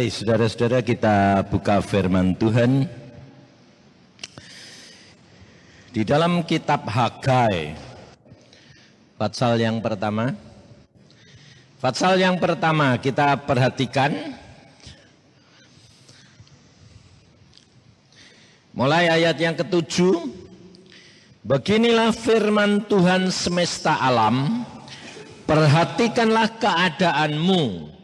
Mari saudara-saudara kita buka firman Tuhan. Di dalam kitab Hagai pasal yang pertama. Pasal yang pertama kita perhatikan. Mulai ayat yang ketujuh. Beginilah firman Tuhan semesta alam perhatikanlah keadaanmu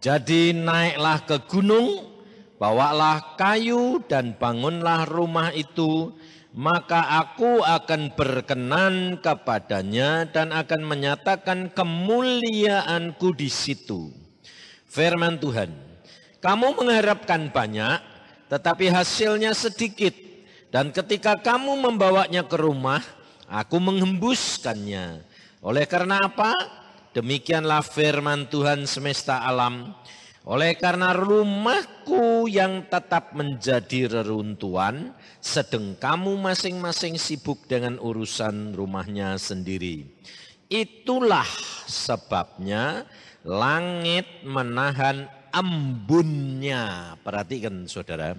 jadi naiklah ke gunung, bawalah kayu dan bangunlah rumah itu, maka aku akan berkenan kepadanya dan akan menyatakan kemuliaanku di situ. Firman Tuhan, kamu mengharapkan banyak, tetapi hasilnya sedikit. Dan ketika kamu membawanya ke rumah, aku menghembuskannya. Oleh karena apa? Demikianlah firman Tuhan semesta alam. Oleh karena rumahku yang tetap menjadi reruntuhan, sedang kamu masing-masing sibuk dengan urusan rumahnya sendiri. Itulah sebabnya langit menahan embunnya. Perhatikan saudara.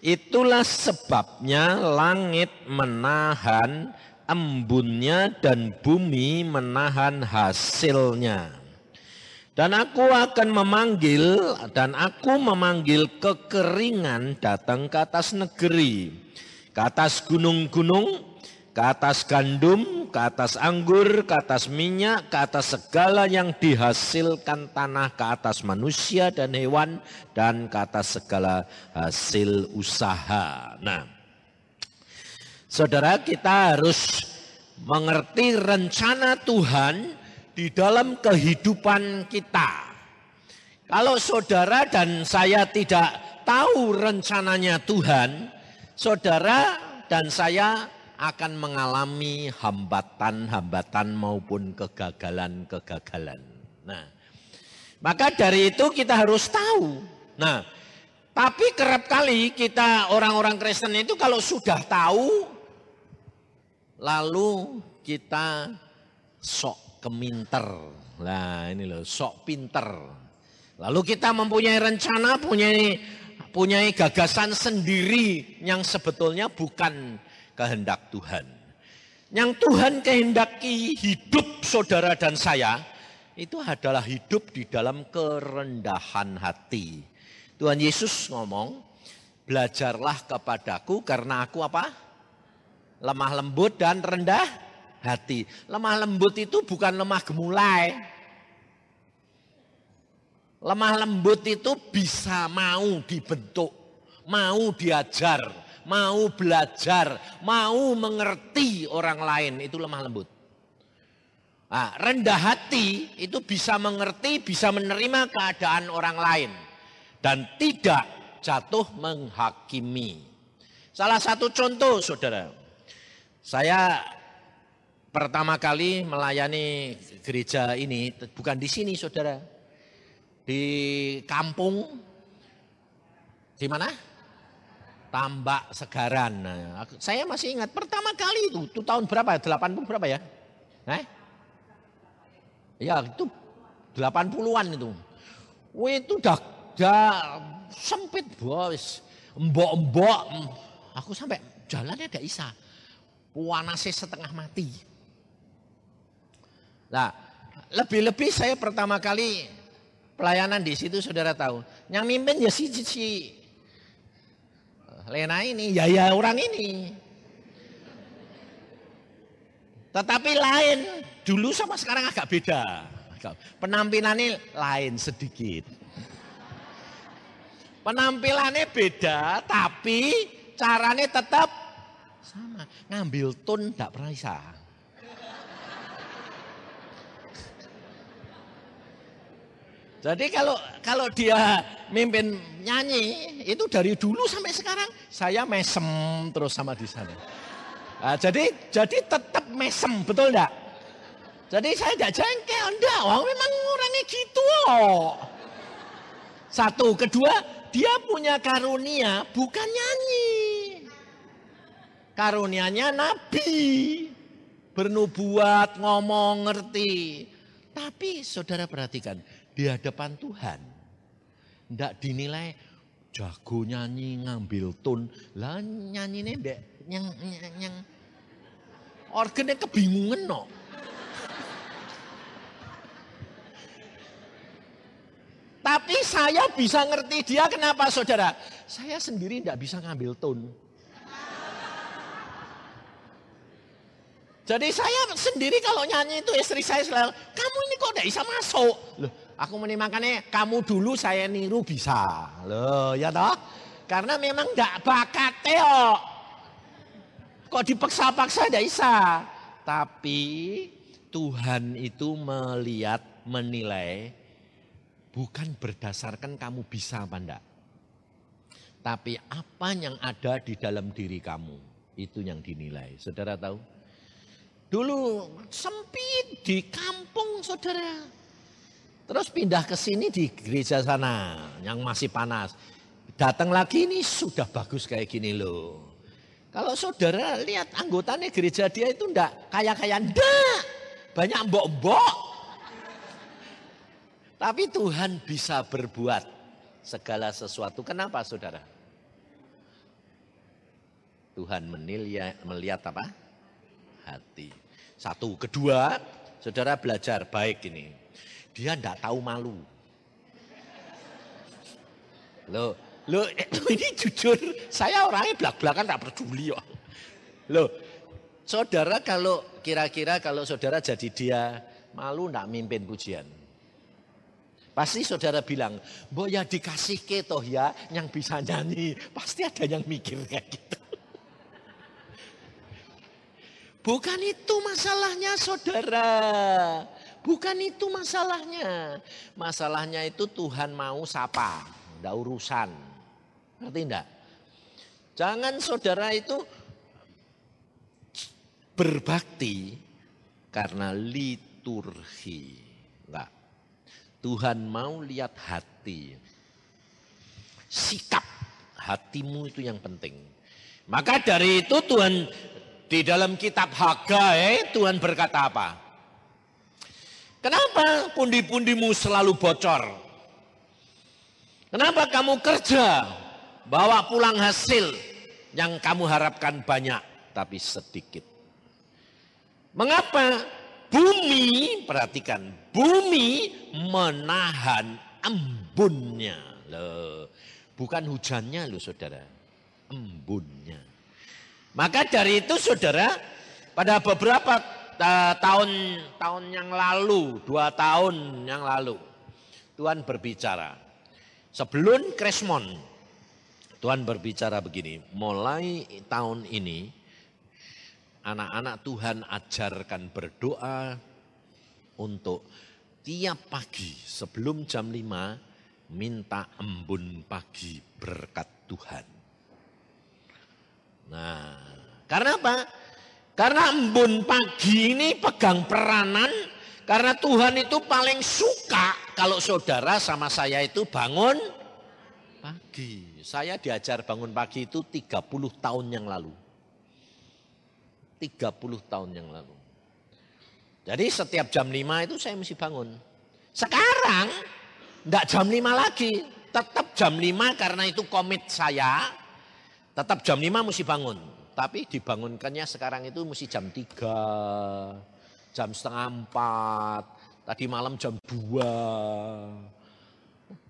Itulah sebabnya langit menahan embunnya dan bumi menahan hasilnya. Dan aku akan memanggil dan aku memanggil kekeringan datang ke atas negeri, ke atas gunung-gunung, ke atas gandum, ke atas anggur, ke atas minyak, ke atas segala yang dihasilkan tanah, ke atas manusia dan hewan, dan ke atas segala hasil usaha. Nah, Saudara kita harus mengerti rencana Tuhan di dalam kehidupan kita. Kalau saudara dan saya tidak tahu rencananya Tuhan, saudara dan saya akan mengalami hambatan-hambatan maupun kegagalan-kegagalan. Nah, maka dari itu kita harus tahu. Nah, tapi kerap kali kita orang-orang Kristen itu kalau sudah tahu Lalu kita sok keminter. Nah ini loh, sok pinter. Lalu kita mempunyai rencana, punyai, punyai gagasan sendiri yang sebetulnya bukan kehendak Tuhan. Yang Tuhan kehendaki hidup saudara dan saya, itu adalah hidup di dalam kerendahan hati. Tuhan Yesus ngomong, belajarlah kepadaku karena aku apa? Lemah lembut dan rendah hati. Lemah lembut itu bukan lemah gemulai. Lemah lembut itu bisa mau dibentuk, mau diajar, mau belajar, mau mengerti orang lain, itu lemah lembut. Nah, rendah hati itu bisa mengerti, bisa menerima keadaan orang lain. Dan tidak jatuh menghakimi. Salah satu contoh saudara, saya pertama kali melayani gereja ini bukan di sini saudara. Di kampung di mana? Tambak Segaran. Saya masih ingat pertama kali itu, itu tahun berapa? 80 berapa ya? Eh? Ya itu 80-an itu. Wih itu udah, udah sempit bos. Embok-embok. Aku sampai jalannya gak bisa Wanase setengah mati. Nah, lebih-lebih saya pertama kali pelayanan di situ saudara tahu. Yang mimpin ya si, si Lena ini, ya ya orang ini. Tetapi lain, dulu sama sekarang agak beda. Penampilannya lain sedikit. Penampilannya beda, tapi caranya tetap sama, ngambil tun tidak pernah bisa. Jadi kalau kalau dia mimpin nyanyi itu dari dulu sampai sekarang saya mesem terus sama di sana. Nah, jadi jadi tetap mesem betul enggak? Jadi saya tidak jengkel enggak, wah memang orangnya gitu loh. Satu, kedua dia punya karunia bukan nyanyi karunianya nabi. Bernubuat, ngomong, ngerti. Tapi saudara perhatikan, di hadapan Tuhan. Ndak dinilai jago nyanyi ngambil tun. Lah nyanyine ndek yang yang organnya kebingungan no. Tapi saya bisa ngerti dia kenapa saudara. Saya sendiri tidak bisa ngambil tone. Jadi saya sendiri kalau nyanyi itu istri saya selalu, kamu ini kok tidak bisa masuk. Loh, aku makanya kamu dulu saya niru bisa. Loh, ya toh? Karena memang tidak bakat teo. Kok dipaksa-paksa tidak bisa. Tapi Tuhan itu melihat, menilai, bukan berdasarkan kamu bisa apa enggak. Tapi apa yang ada di dalam diri kamu, itu yang dinilai. Saudara tahu? Dulu sempit di kampung saudara. Terus pindah ke sini di gereja sana yang masih panas. Datang lagi ini sudah bagus kayak gini loh. Kalau saudara lihat anggotanya gereja dia itu enggak kaya-kaya enggak. Banyak mbok-mbok. Tapi Tuhan bisa berbuat segala sesuatu. Kenapa saudara? Tuhan melihat, melihat apa? Hati. Satu, kedua, saudara belajar baik ini. Dia tidak tahu malu. Loh, loh ini jujur, saya orangnya belak-belakan tak peduli loh. Loh, saudara kalau kira-kira kalau saudara jadi dia malu tidak mimpin pujian. Pasti saudara bilang, boh ya dikasih ke toh ya yang bisa nyanyi. Pasti ada yang mikir kayak gitu. Bukan itu masalahnya saudara. Bukan itu masalahnya. Masalahnya itu Tuhan mau sapa. Tidak urusan. Ngerti enggak? Jangan saudara itu berbakti karena liturgi. Enggak. Tuhan mau lihat hati. Sikap hatimu itu yang penting. Maka dari itu Tuhan di dalam kitab Hagai Tuhan berkata apa? Kenapa pundi-pundimu selalu bocor? Kenapa kamu kerja bawa pulang hasil yang kamu harapkan banyak tapi sedikit? Mengapa bumi, perhatikan, bumi menahan embunnya. Loh, bukan hujannya loh saudara, embunnya. Maka dari itu saudara, pada beberapa uh, tahun tahun yang lalu, dua tahun yang lalu, Tuhan berbicara. Sebelum Krismon, Tuhan berbicara begini, mulai tahun ini, anak-anak Tuhan ajarkan berdoa untuk tiap pagi sebelum jam 5 minta embun pagi berkat Tuhan. Nah, karena apa? Karena embun pagi ini pegang peranan karena Tuhan itu paling suka kalau saudara sama saya itu bangun pagi. Saya diajar bangun pagi itu 30 tahun yang lalu. 30 tahun yang lalu. Jadi setiap jam 5 itu saya mesti bangun. Sekarang enggak jam 5 lagi. Tetap jam 5 karena itu komit saya Tetap jam 5 mesti bangun. Tapi dibangunkannya sekarang itu mesti jam 3, jam setengah 4, tadi malam jam 2.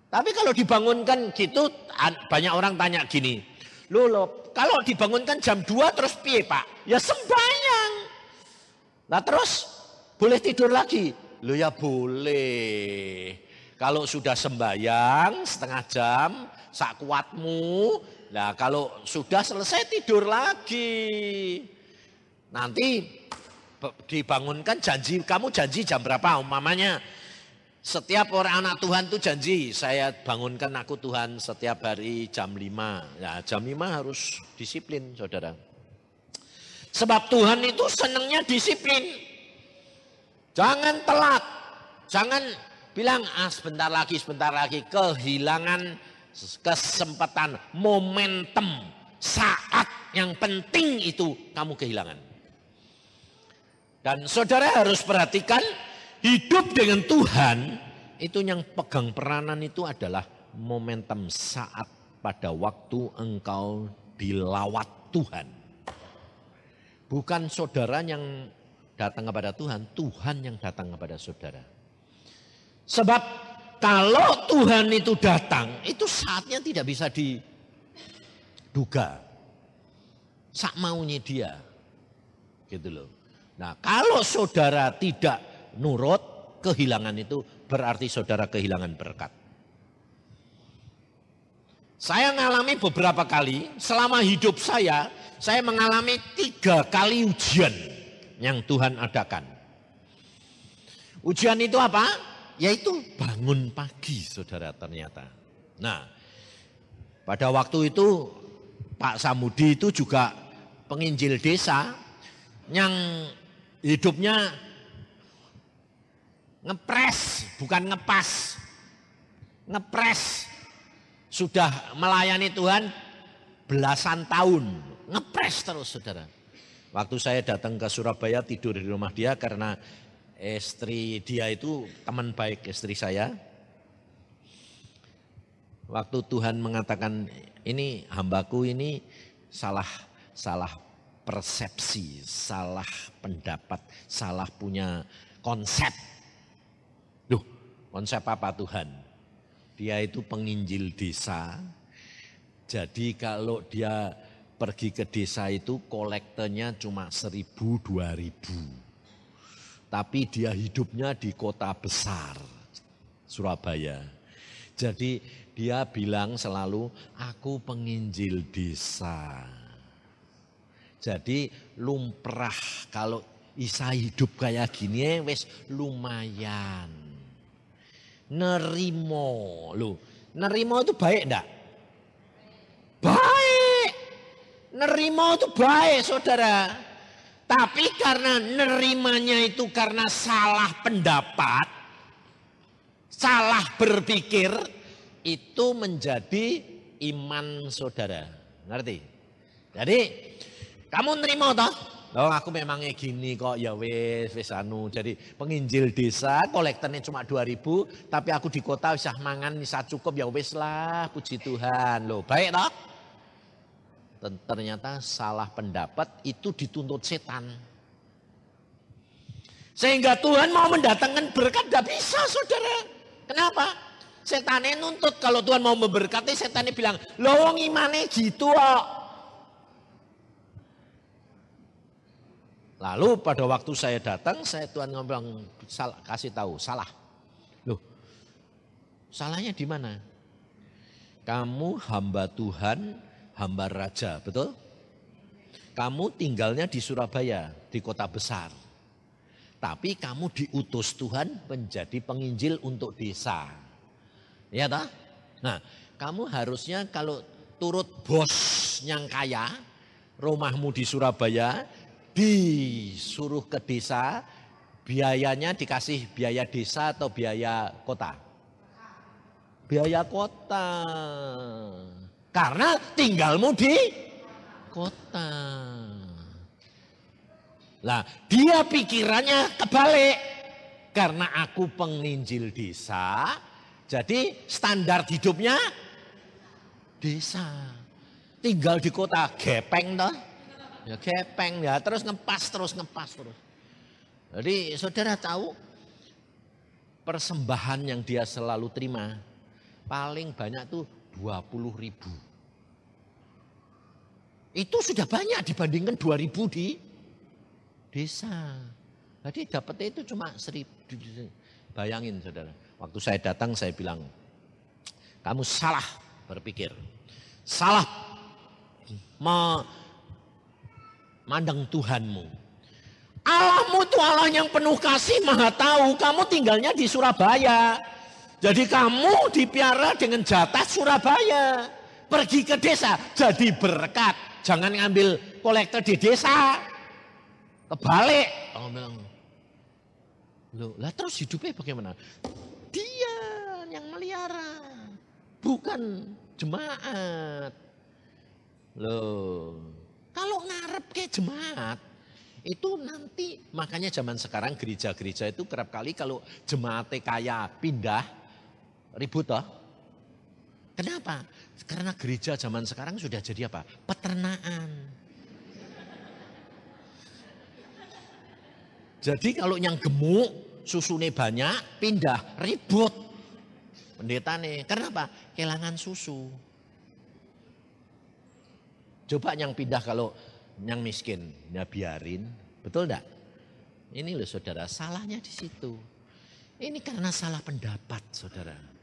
Tapi kalau dibangunkan gitu banyak orang tanya gini. Loh, kalau dibangunkan jam 2 terus piye pak? Ya sembahyang. Nah terus boleh tidur lagi? Loh ya boleh. Kalau sudah sembahyang setengah jam, sak kuatmu, Nah kalau sudah selesai tidur lagi. Nanti dibangunkan janji, kamu janji jam berapa umpamanya. Setiap orang anak Tuhan tuh janji, saya bangunkan aku Tuhan setiap hari jam 5. Ya jam 5 harus disiplin saudara. Sebab Tuhan itu senangnya disiplin. Jangan telat. Jangan bilang ah sebentar lagi, sebentar lagi. Kehilangan kesempatan, momentum, saat yang penting itu kamu kehilangan. Dan saudara harus perhatikan hidup dengan Tuhan itu yang pegang peranan itu adalah momentum saat pada waktu engkau dilawat Tuhan. Bukan saudara yang datang kepada Tuhan, Tuhan yang datang kepada saudara. Sebab kalau Tuhan itu datang, itu saatnya tidak bisa diduga. Sak maunya dia. Gitu loh. Nah kalau saudara tidak nurut, kehilangan itu berarti saudara kehilangan berkat. Saya mengalami beberapa kali, selama hidup saya, saya mengalami tiga kali ujian yang Tuhan adakan. Ujian itu apa? Yaitu bangun pagi saudara ternyata. Nah pada waktu itu Pak Samudi itu juga penginjil desa yang hidupnya ngepres bukan ngepas. Ngepres sudah melayani Tuhan belasan tahun. Ngepres terus saudara. Waktu saya datang ke Surabaya tidur di rumah dia karena istri dia itu teman baik istri saya. Waktu Tuhan mengatakan ini hambaku ini salah salah persepsi, salah pendapat, salah punya konsep. Duh, konsep apa Tuhan? Dia itu penginjil desa. Jadi kalau dia pergi ke desa itu kolektornya cuma seribu dua ribu. Tapi dia hidupnya di kota besar, Surabaya. Jadi dia bilang selalu, aku penginjil desa. Jadi lumrah kalau Isa hidup kayak gini wes lumayan. Nerimo lu. Nerimo itu baik enggak? Baik. Nerimo itu baik saudara. Tapi karena nerimanya itu karena salah pendapat, salah berpikir, itu menjadi iman saudara. Ngerti? Jadi kamu nerima toh? Oh aku memangnya gini kok ya wes wes anu jadi penginjil desa kolektornya cuma 2000 tapi aku di kota bisa mangan bisa cukup ya wes lah puji Tuhan loh baik toh ternyata salah pendapat itu dituntut setan. Sehingga Tuhan mau mendatangkan berkat tidak bisa saudara. Kenapa? Setannya nuntut. Kalau Tuhan mau memberkati setannya bilang lowong imane gitu kok. Lalu pada waktu saya datang, saya Tuhan ngomong kasih tahu salah. Loh, salahnya di mana? Kamu hamba Tuhan, hamba raja, betul? Kamu tinggalnya di Surabaya, di kota besar. Tapi kamu diutus Tuhan menjadi penginjil untuk desa. Ya tak? Nah, kamu harusnya kalau turut bos yang kaya, rumahmu di Surabaya, disuruh ke desa, biayanya dikasih biaya desa atau biaya kota? Biaya kota. Karena tinggalmu di kota. Lah, dia pikirannya kebalik. Karena aku penginjil desa, jadi standar hidupnya desa. Tinggal di kota gepeng toh. Ya kepeng ya terus ngepas terus ngepas terus. Jadi saudara tahu persembahan yang dia selalu terima paling banyak tuh 20 ribu. Itu sudah banyak dibandingkan 2 ribu di desa. Jadi dapetnya itu cuma seribu. Bayangin saudara. Waktu saya datang saya bilang, kamu salah berpikir. Salah mandang Tuhanmu. Allahmu itu Allah yang penuh kasih, maha tahu. Kamu tinggalnya di Surabaya. Jadi kamu dipiara dengan jatah Surabaya. Pergi ke desa, jadi berkat. Jangan ngambil kolektor di desa. Kebalik. Allah bilang, Loh, lah terus hidupnya bagaimana? Dia yang melihara, bukan jemaat. Loh, kalau ngarep ke jemaat, itu nanti makanya zaman sekarang gereja-gereja itu kerap kali kalau jemaatnya kaya pindah ribut toh. Kenapa? Karena gereja zaman sekarang sudah jadi apa? Peternakan. Jadi kalau yang gemuk, susunya banyak, pindah, ribut. Pendeta nih, kenapa? Kehilangan susu. Coba yang pindah kalau yang miskin, ya biarin. Betul enggak? Ini loh saudara, salahnya di situ. Ini karena salah pendapat saudara.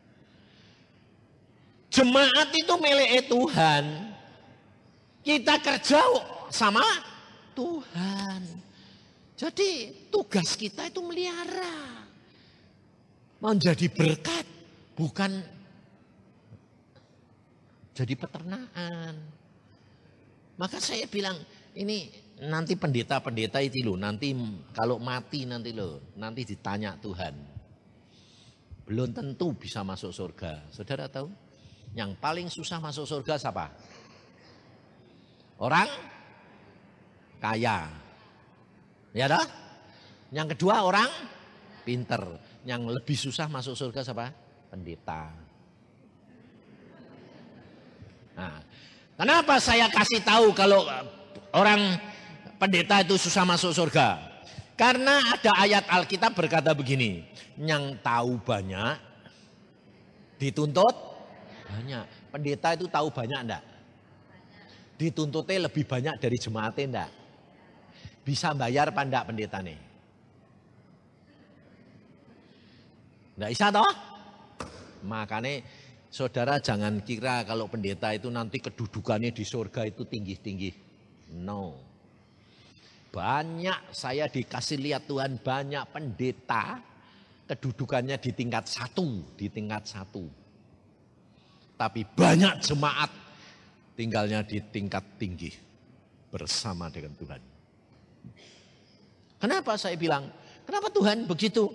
Jemaat itu milik Tuhan. Kita kerja sama Tuhan. Jadi tugas kita itu melihara. Menjadi berkat. Bukan jadi peternakan. Maka saya bilang ini nanti pendeta-pendeta itu loh, nanti kalau mati nanti loh, nanti ditanya Tuhan. Belum tentu bisa masuk surga. Saudara tahu? Yang paling susah masuk surga siapa? Orang kaya. Ya dah? Yang kedua orang pinter. Yang lebih susah masuk surga siapa? Pendeta. Nah, kenapa saya kasih tahu kalau orang pendeta itu susah masuk surga? Karena ada ayat Alkitab berkata begini, yang tahu banyak dituntut banyak. Pendeta itu tahu banyak enggak? Dituntutnya lebih banyak dari jemaatnya enggak? Bisa bayar apa enggak pendeta nih? Enggak bisa toh? Makanya saudara jangan kira kalau pendeta itu nanti kedudukannya di surga itu tinggi-tinggi. No. Banyak saya dikasih lihat Tuhan banyak pendeta kedudukannya di tingkat satu, di tingkat satu. Tapi banyak jemaat tinggalnya di tingkat tinggi bersama dengan Tuhan. Kenapa saya bilang, kenapa Tuhan begitu?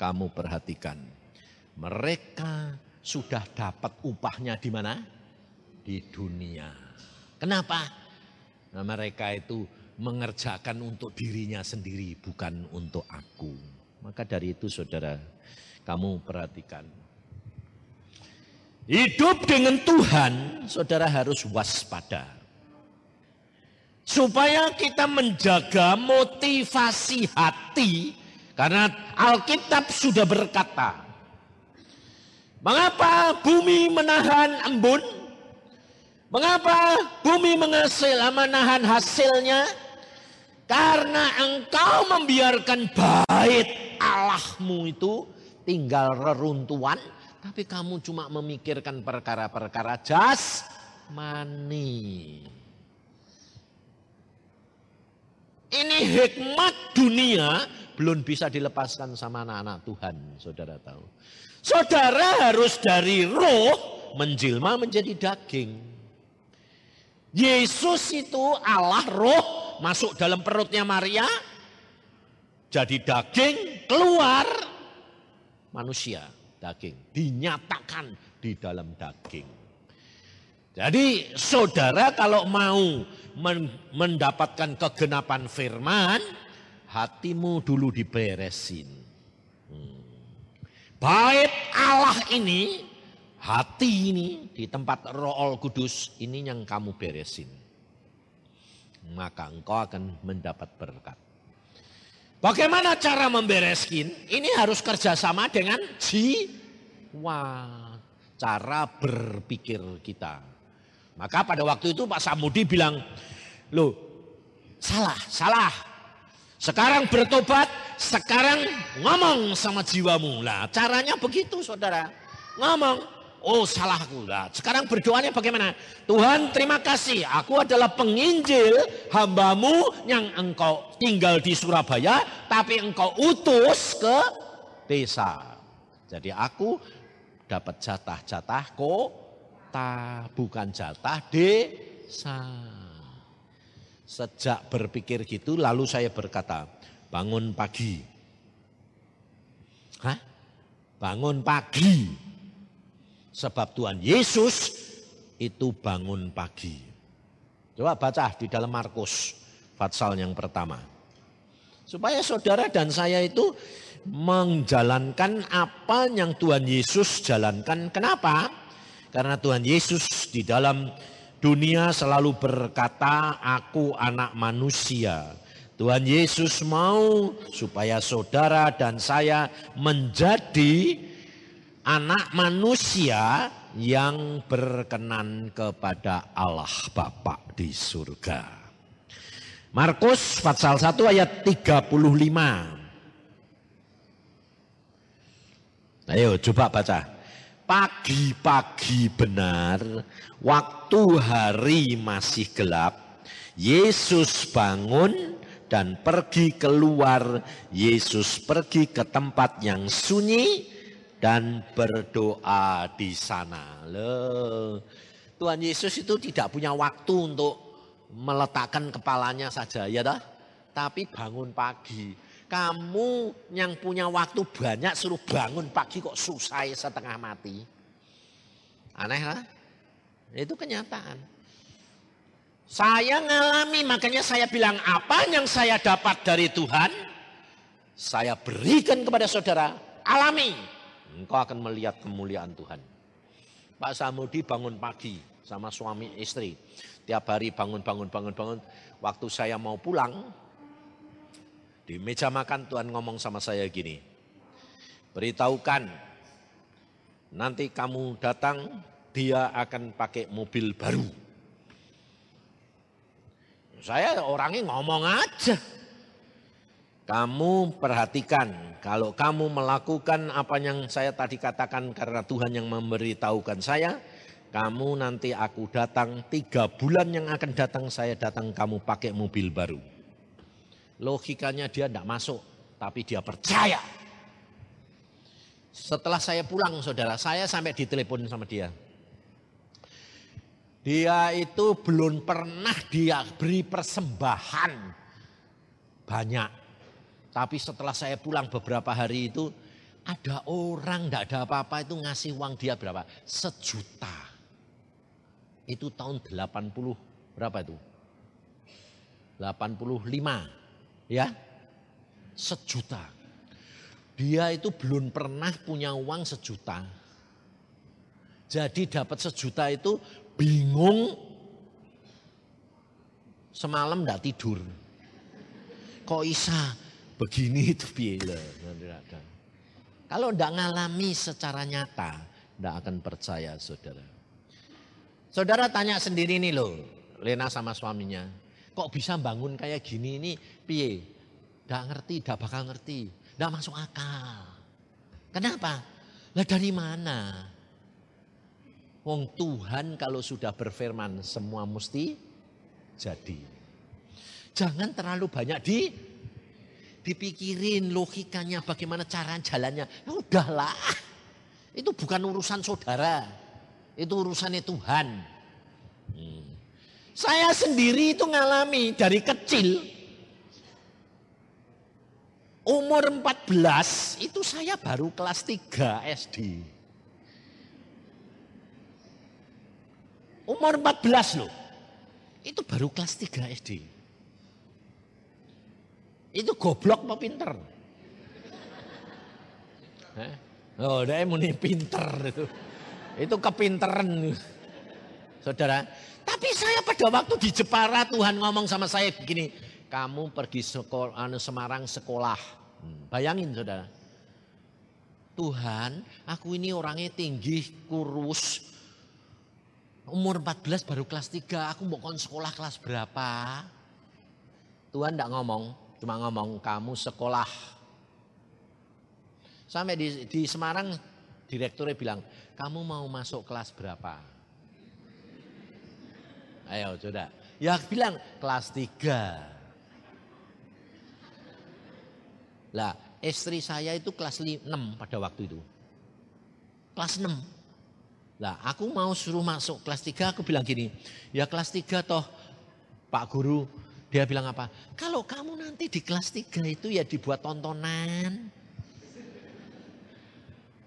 Kamu perhatikan, mereka sudah dapat upahnya di mana? Di dunia. Kenapa? Nah, mereka itu mengerjakan untuk dirinya sendiri, bukan untuk aku. Maka dari itu saudara, kamu perhatikan. Hidup dengan Tuhan, saudara harus waspada. Supaya kita menjaga motivasi hati, karena Alkitab sudah berkata, Mengapa bumi menahan embun? Mengapa bumi menghasil, menahan hasilnya? Karena engkau membiarkan bait Allahmu itu tinggal reruntuhan, tapi kamu cuma memikirkan perkara-perkara jas mani. Ini hikmat dunia belum bisa dilepaskan sama anak-anak Tuhan, saudara tahu. Saudara harus dari roh menjelma menjadi daging. Yesus itu Allah roh masuk dalam perutnya Maria, jadi daging, keluar manusia, daging. Dinyatakan di dalam daging. Jadi saudara kalau mau mendapatkan kegenapan firman, hatimu dulu diberesin. Hmm. Baik Allah ini, hati ini di tempat roh kudus ini yang kamu beresin maka engkau akan mendapat berkat. Bagaimana cara membereskin? Ini harus kerjasama dengan jiwa, cara berpikir kita. Maka pada waktu itu Pak Samudi bilang, loh salah, salah. Sekarang bertobat, sekarang ngomong sama jiwamu. Lah caranya begitu saudara. Ngomong, Oh salahku lah. Sekarang berdoanya bagaimana? Tuhan terima kasih. Aku adalah penginjil hambamu yang engkau tinggal di Surabaya. Tapi engkau utus ke desa. Jadi aku dapat jatah-jatah kota. Bukan jatah desa. Sejak berpikir gitu lalu saya berkata. Bangun pagi. Hah? Bangun pagi Sebab Tuhan Yesus itu bangun pagi. Coba baca di dalam Markus pasal yang pertama. Supaya saudara dan saya itu menjalankan apa yang Tuhan Yesus jalankan. Kenapa? Karena Tuhan Yesus di dalam dunia selalu berkata, "Aku anak manusia." Tuhan Yesus mau supaya saudara dan saya menjadi anak manusia yang berkenan kepada Allah Bapa di surga. Markus pasal 1 ayat 35. Ayo coba baca. Pagi-pagi benar, waktu hari masih gelap, Yesus bangun dan pergi keluar. Yesus pergi ke tempat yang sunyi dan berdoa di sana. Loh, Tuhan Yesus itu tidak punya waktu untuk meletakkan kepalanya saja, ya dah. Tapi bangun pagi, kamu yang punya waktu banyak suruh bangun pagi kok susah setengah mati. Aneh lah. Itu kenyataan. Saya ngalami makanya saya bilang apa yang saya dapat dari Tuhan. Saya berikan kepada saudara. Alami. Engkau akan melihat kemuliaan Tuhan. Pak Samudi bangun pagi sama suami istri. Tiap hari bangun, bangun, bangun, bangun. Waktu saya mau pulang, di meja makan Tuhan ngomong sama saya gini. Beritahukan nanti kamu datang dia akan pakai mobil baru. Saya orangnya ngomong aja. Kamu perhatikan kalau kamu melakukan apa yang saya tadi katakan karena Tuhan yang memberitahukan saya, kamu nanti aku datang tiga bulan yang akan datang saya datang kamu pakai mobil baru. Logikanya dia tidak masuk, tapi dia percaya. Setelah saya pulang saudara, saya sampai ditelepon sama dia. Dia itu belum pernah dia beri persembahan banyak. Tapi setelah saya pulang beberapa hari itu, ada orang tidak ada apa-apa itu ngasih uang dia berapa? Sejuta. Itu tahun 80 berapa itu? 85 ya sejuta. Dia itu belum pernah punya uang sejuta. Jadi dapat sejuta itu bingung semalam tidak tidur. Kok isa begini itu biela. Kalau tidak ngalami secara nyata, tidak akan percaya saudara. Saudara tanya sendiri nih loh, Lena sama suaminya. Kok bisa bangun kayak gini ini piye? Tidak ngerti, tidak bakal ngerti. Tidak masuk akal. Kenapa? Lah dari mana? Wong Tuhan kalau sudah berfirman semua mesti jadi. Jangan terlalu banyak di dipikirin logikanya bagaimana cara jalannya. Ya udahlah. Itu bukan urusan saudara. Itu urusannya Tuhan. Hmm. Saya sendiri itu ngalami dari kecil. Umur 14 itu saya baru kelas 3 SD. Umur 14 loh. Itu baru kelas 3 SD. Itu goblok apa pinter? Oh, dia mau pinter itu. Itu kepinteran. Saudara, tapi saya pada waktu di Jepara Tuhan ngomong sama saya begini, kamu pergi sekolah, anu Semarang sekolah. Hmm, bayangin saudara. Tuhan, aku ini orangnya tinggi, kurus. Umur 14 baru kelas 3, aku mau kon sekolah kelas berapa? Tuhan tidak ngomong, cuma ngomong kamu sekolah. Sampai di, di Semarang direkturnya bilang, kamu mau masuk kelas berapa? Ayo coba. Ya bilang kelas 3. Lah istri saya itu kelas 6 pada waktu itu. Kelas 6. Lah aku mau suruh masuk kelas 3 aku bilang gini. Ya kelas 3 toh Pak Guru dia bilang apa? Kalau kamu nanti di kelas 3 itu ya dibuat tontonan.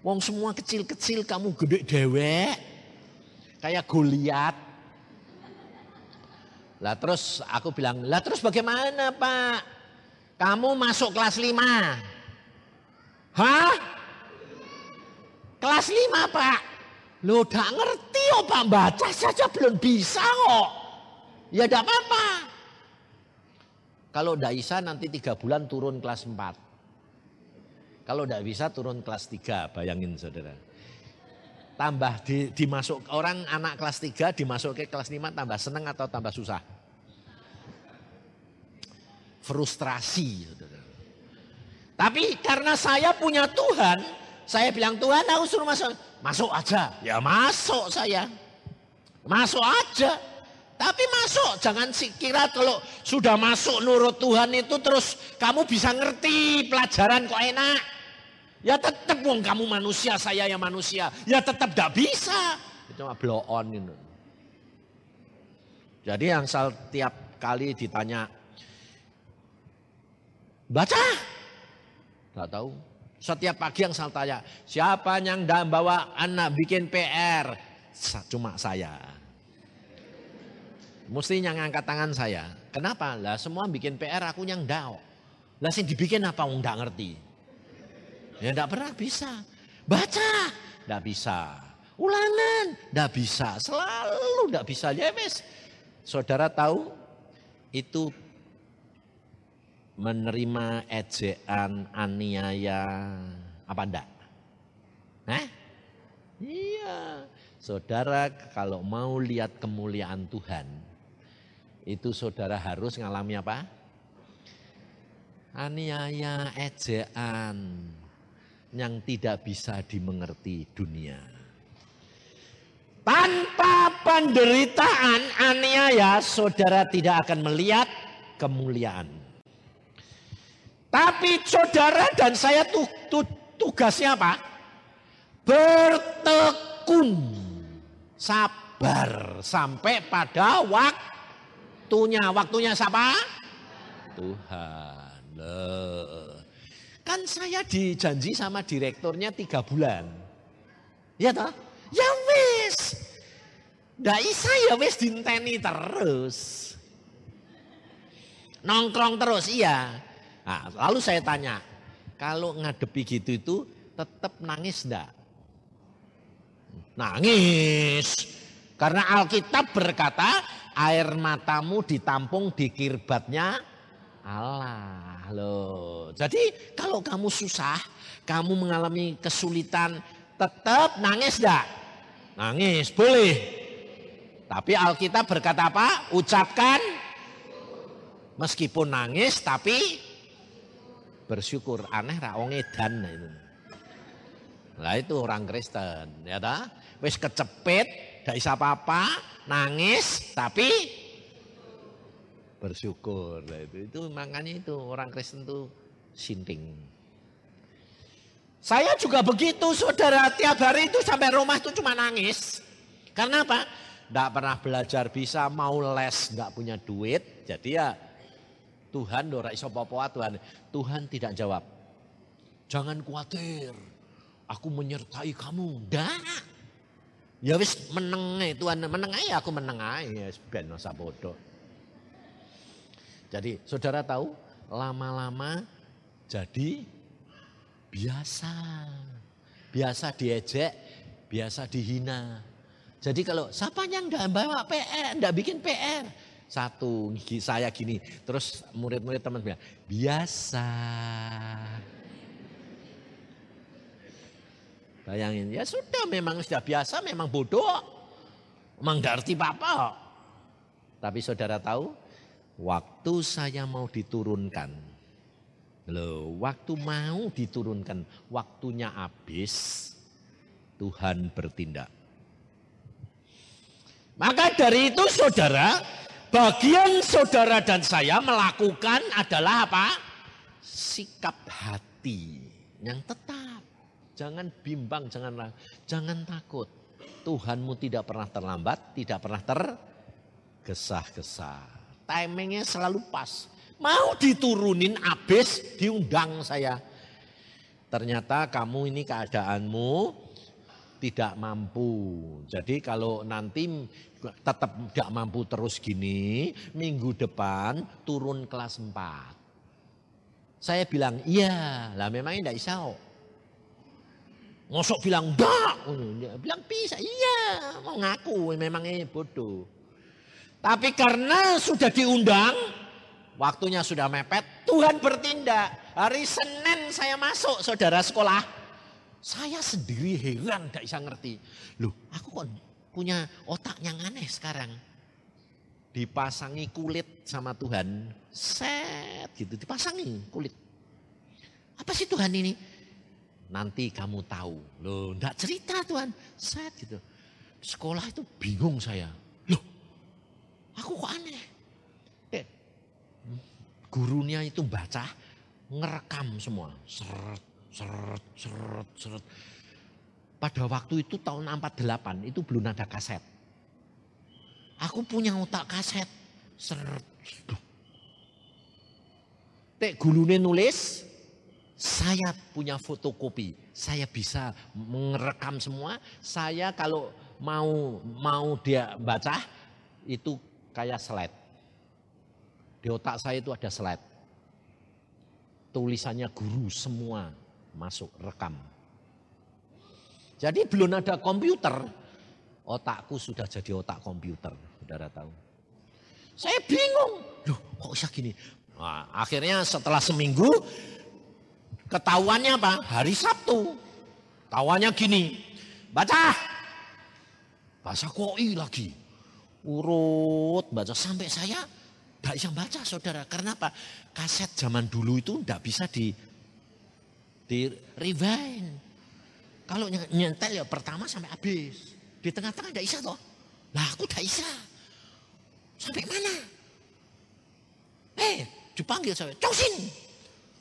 Wong semua kecil-kecil kamu gede dewek. Kayak Goliat. Lah terus aku bilang, lah terus bagaimana Pak? Kamu masuk kelas 5. Hah? Kelas 5 Pak? Lo udah ngerti Iya Pak, baca saja belum bisa kok. Ya tidak apa-apa. Kalau tidak bisa nanti tiga bulan turun kelas 4. Kalau tidak bisa turun kelas 3, bayangin saudara. Tambah di, dimasuk orang anak kelas 3 dimasuk ke kelas 5 tambah seneng atau tambah susah? Frustrasi. Saudara. Tapi karena saya punya Tuhan, saya bilang Tuhan aku suruh masuk. Masuk aja. Ya masuk saya. Masuk aja. Tapi masuk, jangan kira kalau sudah masuk nurut Tuhan itu terus kamu bisa ngerti pelajaran kok enak. Ya tetap wong kamu manusia, saya yang manusia. Ya tetap tidak bisa. Itu cuma blow on itu. Jadi yang tiap kali ditanya, baca? Tidak tahu. Setiap pagi yang saya tanya, siapa yang dah bawa anak bikin PR? Cuma saya. Mesti yang ngangkat tangan saya. Kenapa? Lah semua bikin PR aku yang dao. Lah sih dibikin apa wong nggak ngerti. Ya enggak pernah bisa. Baca, enggak bisa. Ulangan, enggak bisa. Selalu enggak bisa. Ya wes. Saudara tahu itu menerima ejekan, aniaya, apa enggak? Hah? Iya. Saudara kalau mau lihat kemuliaan Tuhan, itu saudara harus ngalami apa? Aniaya, ejekan yang tidak bisa dimengerti dunia. Tanpa penderitaan aniaya, saudara tidak akan melihat kemuliaan. Tapi saudara dan saya tu, tu, tugasnya apa? Bertekun. Sabar sampai pada waktunya. Waktunya siapa? Tuhan. Kan saya dijanji sama direkturnya tiga bulan. Ya toh? Ya wis. Nggak bisa ya wis dinteni terus. Nongkrong terus, iya. Nah, lalu saya tanya, kalau ngadepi gitu itu tetap nangis enggak? Nangis. Karena Alkitab berkata air matamu ditampung di kirbatnya Allah. Loh. Jadi kalau kamu susah, kamu mengalami kesulitan, tetap nangis enggak? Nangis, boleh. Tapi Alkitab berkata apa? Ucapkan meskipun nangis tapi bersyukur aneh ra wong edan nah itu. Itu orang Kristen, ya ta? Wis kecepet, gak bisa apa-apa, nangis tapi bersyukur. Nah, itu itu makanya itu orang Kristen tuh sinting. Saya juga begitu, saudara. Tiap hari itu sampai rumah itu cuma nangis. Karena apa? Tidak pernah belajar bisa, mau les, nggak punya duit. Jadi ya Tuhan ora iso apa Tuhan. Tuhan tidak jawab. Jangan khawatir. Aku menyertai kamu. Dah. Ya wis meneng Tuhan meneng aja aku meneng aja ya ben bodoh. Jadi saudara tahu lama-lama jadi biasa. Biasa diejek, biasa dihina. Jadi kalau siapa yang enggak bawa PR, enggak bikin PR, satu, saya gini. Terus murid-murid teman bilang, biasa. Bayangin, ya sudah memang sudah biasa, memang bodoh. Memang ngerti apa-apa. Tapi saudara tahu, waktu saya mau diturunkan. Loh, waktu mau diturunkan, waktunya habis, Tuhan bertindak. Maka dari itu saudara, Bagian saudara dan saya melakukan adalah apa? Sikap hati yang tetap. Jangan bimbang, jangan jangan takut. Tuhanmu tidak pernah terlambat, tidak pernah tergesa-gesa. Timingnya selalu pas. Mau diturunin abis diundang saya. Ternyata kamu ini keadaanmu tidak mampu. Jadi kalau nanti tetap tidak mampu terus gini, minggu depan turun kelas 4. Saya bilang, iya, lah memangnya tidak bisa. Ngosok bilang enggak. Bilang bisa. Iya mau ngaku memang ini bodoh. Tapi karena sudah diundang, waktunya sudah mepet, Tuhan bertindak. Hari Senin saya masuk saudara sekolah. Saya sendiri heran tidak bisa ngerti. Loh aku kok punya otak yang aneh sekarang. Dipasangi kulit sama Tuhan. Set gitu dipasangi kulit. Apa sih Tuhan ini? Nanti kamu tahu. Loh enggak cerita Tuhan. Set gitu. Sekolah itu bingung saya. Loh aku kok aneh. Eh, gurunya itu baca ngerekam semua. Seret, seret, seret, seret. Pada waktu itu tahun 48 itu belum ada kaset. Aku punya otak kaset. Seret. Tek gulune nulis, saya punya fotokopi. Saya bisa merekam semua. Saya kalau mau mau dia baca itu kayak slide. Di otak saya itu ada slide tulisannya guru semua masuk rekam. Jadi belum ada komputer, otakku sudah jadi otak komputer, saudara tahu. Saya bingung, loh kok bisa gini? Nah, akhirnya setelah seminggu, ketahuannya apa? Hari Sabtu. Tahuannya gini, baca. Bahasa koi lagi. Urut, baca sampai saya tidak bisa baca saudara. Karena apa? Kaset zaman dulu itu tidak bisa di, di rewind. Kalau nyentel ya pertama sampai habis. Di tengah-tengah tidak bisa toh. Lah aku tidak bisa. Sampai mana? Eh, dipanggil saya. Cosin,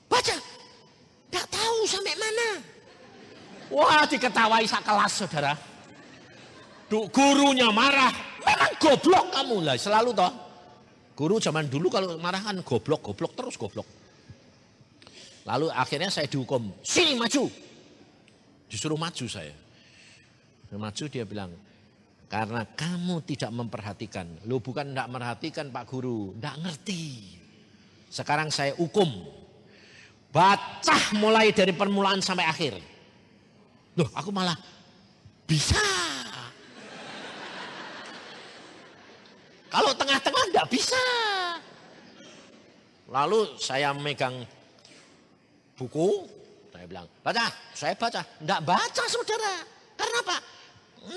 baca. Tidak tahu sampai mana. Wah diketawai sak kelas saudara. Duk gurunya marah. Memang goblok kamu lah selalu toh. Guru zaman dulu kalau marah kan goblok, goblok terus goblok. Lalu akhirnya saya dihukum, sini maju. Disuruh maju saya. Maju dia bilang, karena kamu tidak memperhatikan. Lo bukan tidak memperhatikan Pak Guru, tidak ngerti. Sekarang saya hukum. Baca mulai dari permulaan sampai akhir. Loh aku malah bisa. Kalau tengah-tengah enggak bisa. Lalu saya megang buku, saya bilang, baca, saya baca. Enggak baca saudara. Karena apa?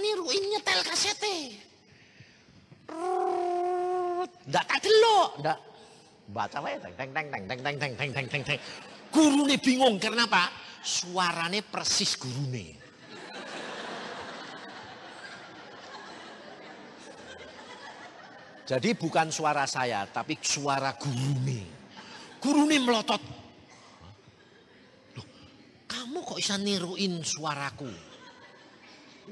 Niruin nyetel kasete. Enggak tak delok, enggak. Baca wae teng teng teng teng teng teng teng teng teng. Gurune bingung karena apa? Suarane persis gurune. Jadi bukan suara saya, tapi suara gurune. Gurune melotot. Kamu kok bisa niruin suaraku?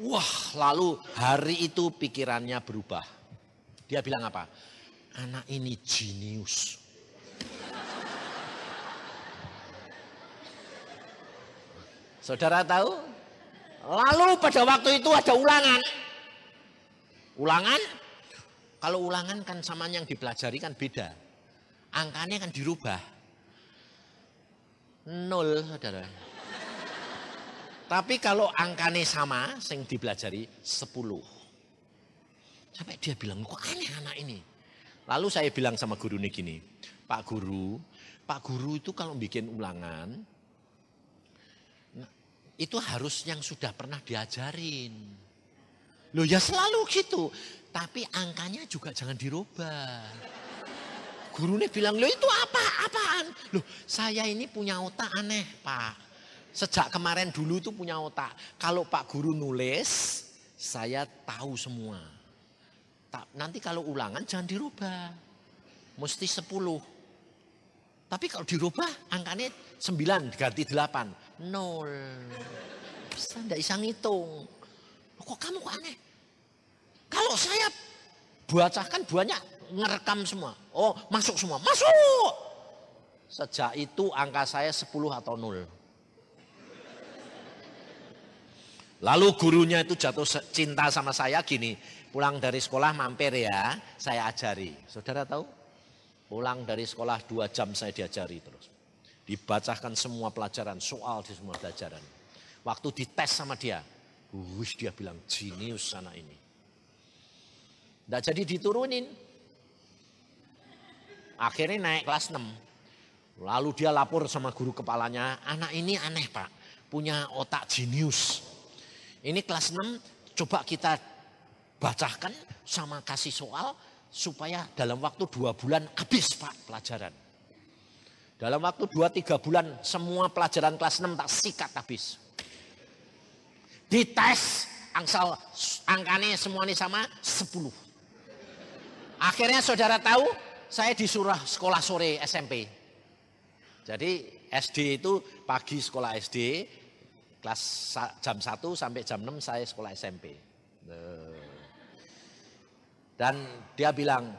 Wah, lalu hari itu pikirannya berubah. Dia bilang apa? Anak ini jenius. Saudara tahu? Lalu pada waktu itu ada ulangan. Ulangan kalau ulangan kan sama yang dipelajari kan beda. Angkanya kan dirubah. Nol, saudara. Tapi kalau angkanya sama, yang dipelajari sepuluh. Sampai dia bilang, kok aneh anak ini. Lalu saya bilang sama guru ini gini, Pak Guru, Pak Guru itu kalau bikin ulangan, itu harus yang sudah pernah diajarin. Loh ya selalu gitu. Tapi angkanya juga jangan dirubah. Gurunya bilang, lo itu apa? Apaan? Loh saya ini punya otak aneh pak. Sejak kemarin dulu itu punya otak. Kalau pak guru nulis, saya tahu semua. Nanti kalau ulangan jangan dirubah. Mesti 10. Tapi kalau dirubah angkanya 9 ganti 8. Nol. Saya tidak bisa ngitung. Kok kamu kok aneh? Kalau saya bacakan banyak ngerekam semua. Oh masuk semua, masuk. Sejak itu angka saya 10 atau 0. Lalu gurunya itu jatuh cinta sama saya gini. Pulang dari sekolah mampir ya, saya ajari. Saudara tahu? Pulang dari sekolah dua jam saya diajari terus. Dibacakan semua pelajaran, soal di semua pelajaran. Waktu dites sama dia, wih dia bilang jenius anak ini. Tidak jadi diturunin. Akhirnya naik kelas 6. Lalu dia lapor sama guru kepalanya, anak ini aneh pak, punya otak jenius. Ini kelas 6, coba kita bacakan sama kasih soal supaya dalam waktu dua bulan habis pak pelajaran. Dalam waktu dua tiga bulan semua pelajaran kelas 6 tak sikat habis. Dites angsal angkanya semua ini sama 10. Akhirnya saudara tahu saya disuruh sekolah sore SMP. Jadi SD itu pagi sekolah SD, kelas jam 1 sampai jam 6 saya sekolah SMP. Dan dia bilang,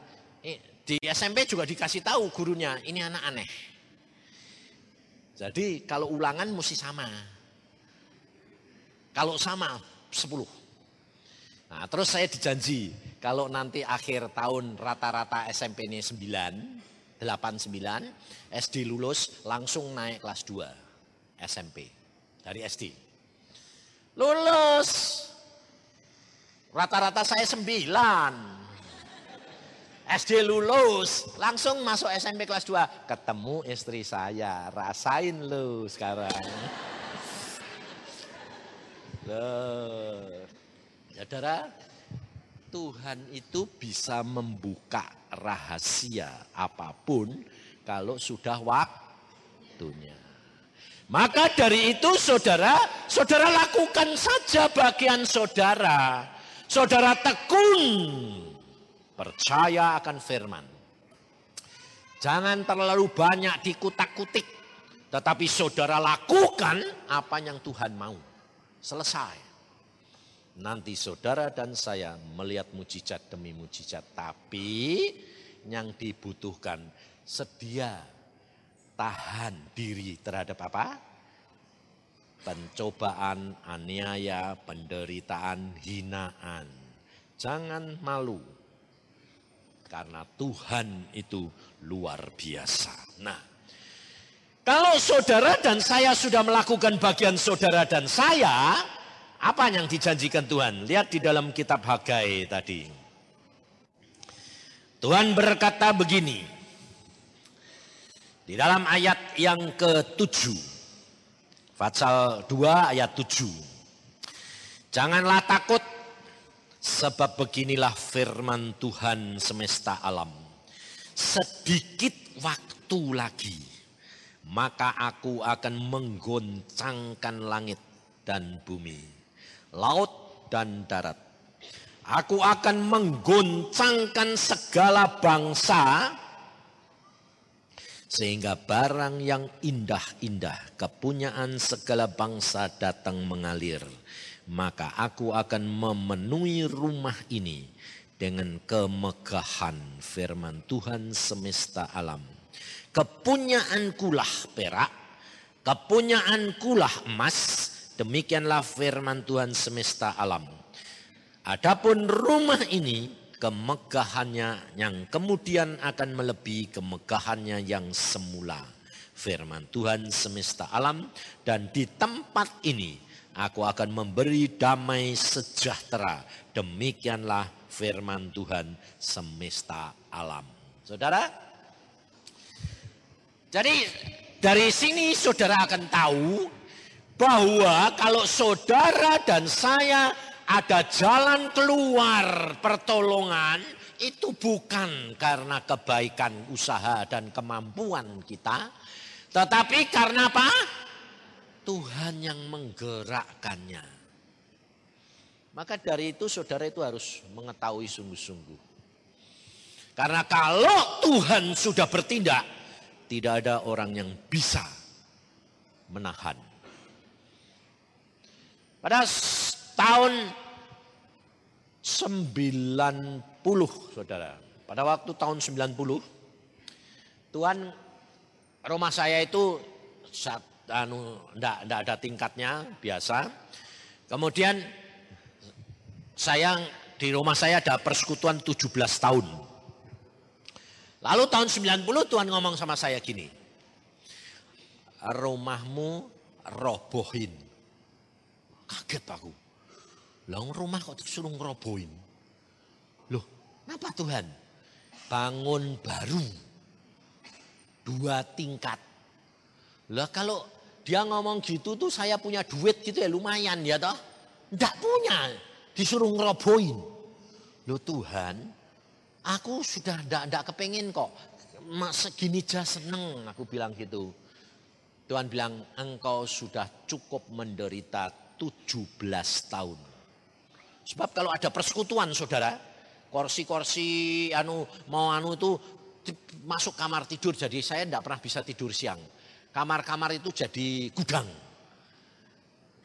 di SMP juga dikasih tahu gurunya, ini anak aneh. Jadi kalau ulangan mesti sama. Kalau sama 10. Nah terus saya dijanji, kalau nanti akhir tahun rata-rata SMP ini 9, 8, 9, SD lulus langsung naik kelas 2 SMP dari SD. Lulus. Rata-rata saya 9. SD lulus, langsung masuk SMP kelas 2. Ketemu istri saya, rasain lu sekarang. Loh. Saudara, Tuhan itu bisa membuka rahasia apa pun kalau sudah waktunya. Maka dari itu saudara, saudara lakukan saja bagian saudara. Saudara tekun Percaya akan firman. Jangan terlalu banyak dikutak-kutik. Tetapi saudara lakukan apa yang Tuhan mau. Selesai. Nanti saudara dan saya melihat mujizat demi mujizat. Tapi yang dibutuhkan sedia tahan diri terhadap apa? Pencobaan, aniaya, penderitaan, hinaan. Jangan malu karena Tuhan itu luar biasa. Nah, kalau saudara dan saya sudah melakukan bagian saudara dan saya, apa yang dijanjikan Tuhan? Lihat di dalam kitab Hagai tadi. Tuhan berkata begini. Di dalam ayat yang ke-7. Fatsal 2 ayat 7. Janganlah takut Sebab beginilah firman Tuhan semesta alam. Sedikit waktu lagi, maka aku akan menggoncangkan langit dan bumi, laut dan darat. Aku akan menggoncangkan segala bangsa sehingga barang yang indah-indah kepunyaan segala bangsa datang mengalir maka aku akan memenuhi rumah ini dengan kemegahan firman Tuhan semesta alam. Kepunyaankulah perak, kepunyaankulah emas, demikianlah firman Tuhan semesta alam. Adapun rumah ini kemegahannya yang kemudian akan melebihi kemegahannya yang semula. Firman Tuhan semesta alam dan di tempat ini Aku akan memberi damai sejahtera. Demikianlah firman Tuhan semesta alam. Saudara, jadi dari sini saudara akan tahu bahwa kalau saudara dan saya ada jalan keluar pertolongan itu bukan karena kebaikan usaha dan kemampuan kita, tetapi karena apa? Tuhan yang menggerakkannya. Maka dari itu saudara itu harus mengetahui sungguh-sungguh. Karena kalau Tuhan sudah bertindak, tidak ada orang yang bisa menahan. Pada tahun 90 saudara. Pada waktu tahun 90 Tuhan rumah saya itu saat anu ndak ndak ada tingkatnya biasa. Kemudian saya di rumah saya ada persekutuan 17 tahun. Lalu tahun 90 Tuhan ngomong sama saya gini. Rumahmu robohin. Kaget aku. Lah rumah kok disuruh ngerobohin. Loh, kenapa Tuhan? Bangun baru. Dua tingkat. Lah kalau dia ngomong gitu tuh saya punya duit gitu ya lumayan ya toh. Enggak punya. Disuruh ngerobohin. Loh Tuhan, aku sudah enggak, enggak kepengen kok. Mas segini aja seneng aku bilang gitu. Tuhan bilang engkau sudah cukup menderita 17 tahun. Sebab kalau ada persekutuan saudara, kursi-kursi anu mau anu itu masuk kamar tidur jadi saya tidak pernah bisa tidur siang. Kamar-kamar itu jadi gudang.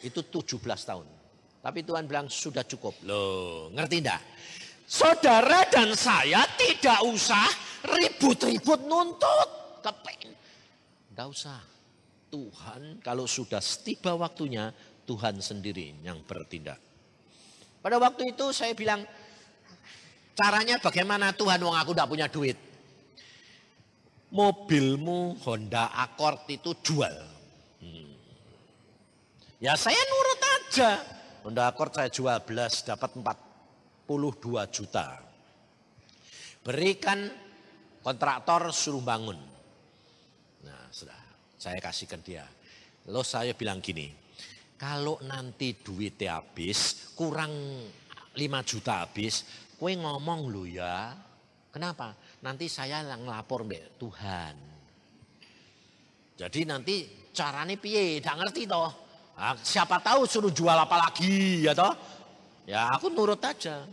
Itu 17 tahun. Tapi Tuhan bilang sudah cukup. Loh, ngerti enggak? Saudara dan saya tidak usah ribut-ribut nuntut. Kepengen. Enggak usah. Tuhan kalau sudah tiba waktunya Tuhan sendiri yang bertindak. Pada waktu itu saya bilang, caranya bagaimana Tuhan wong aku tidak punya duit. Mobilmu Honda Accord itu jual. Hmm. Ya saya nurut aja. Honda Accord saya jual belas dapat 42 juta. Berikan kontraktor suruh bangun. Nah sudah saya kasihkan dia. Lalu saya bilang gini, kalau nanti duitnya habis, kurang 5 juta habis, kue ngomong lu ya. Kenapa? Nanti saya yang ngelapor mbak Tuhan. Jadi nanti caranya piye, tidak ngerti toh. Nah, siapa tahu suruh jual apa lagi ya toh. Ya aku nurut aja.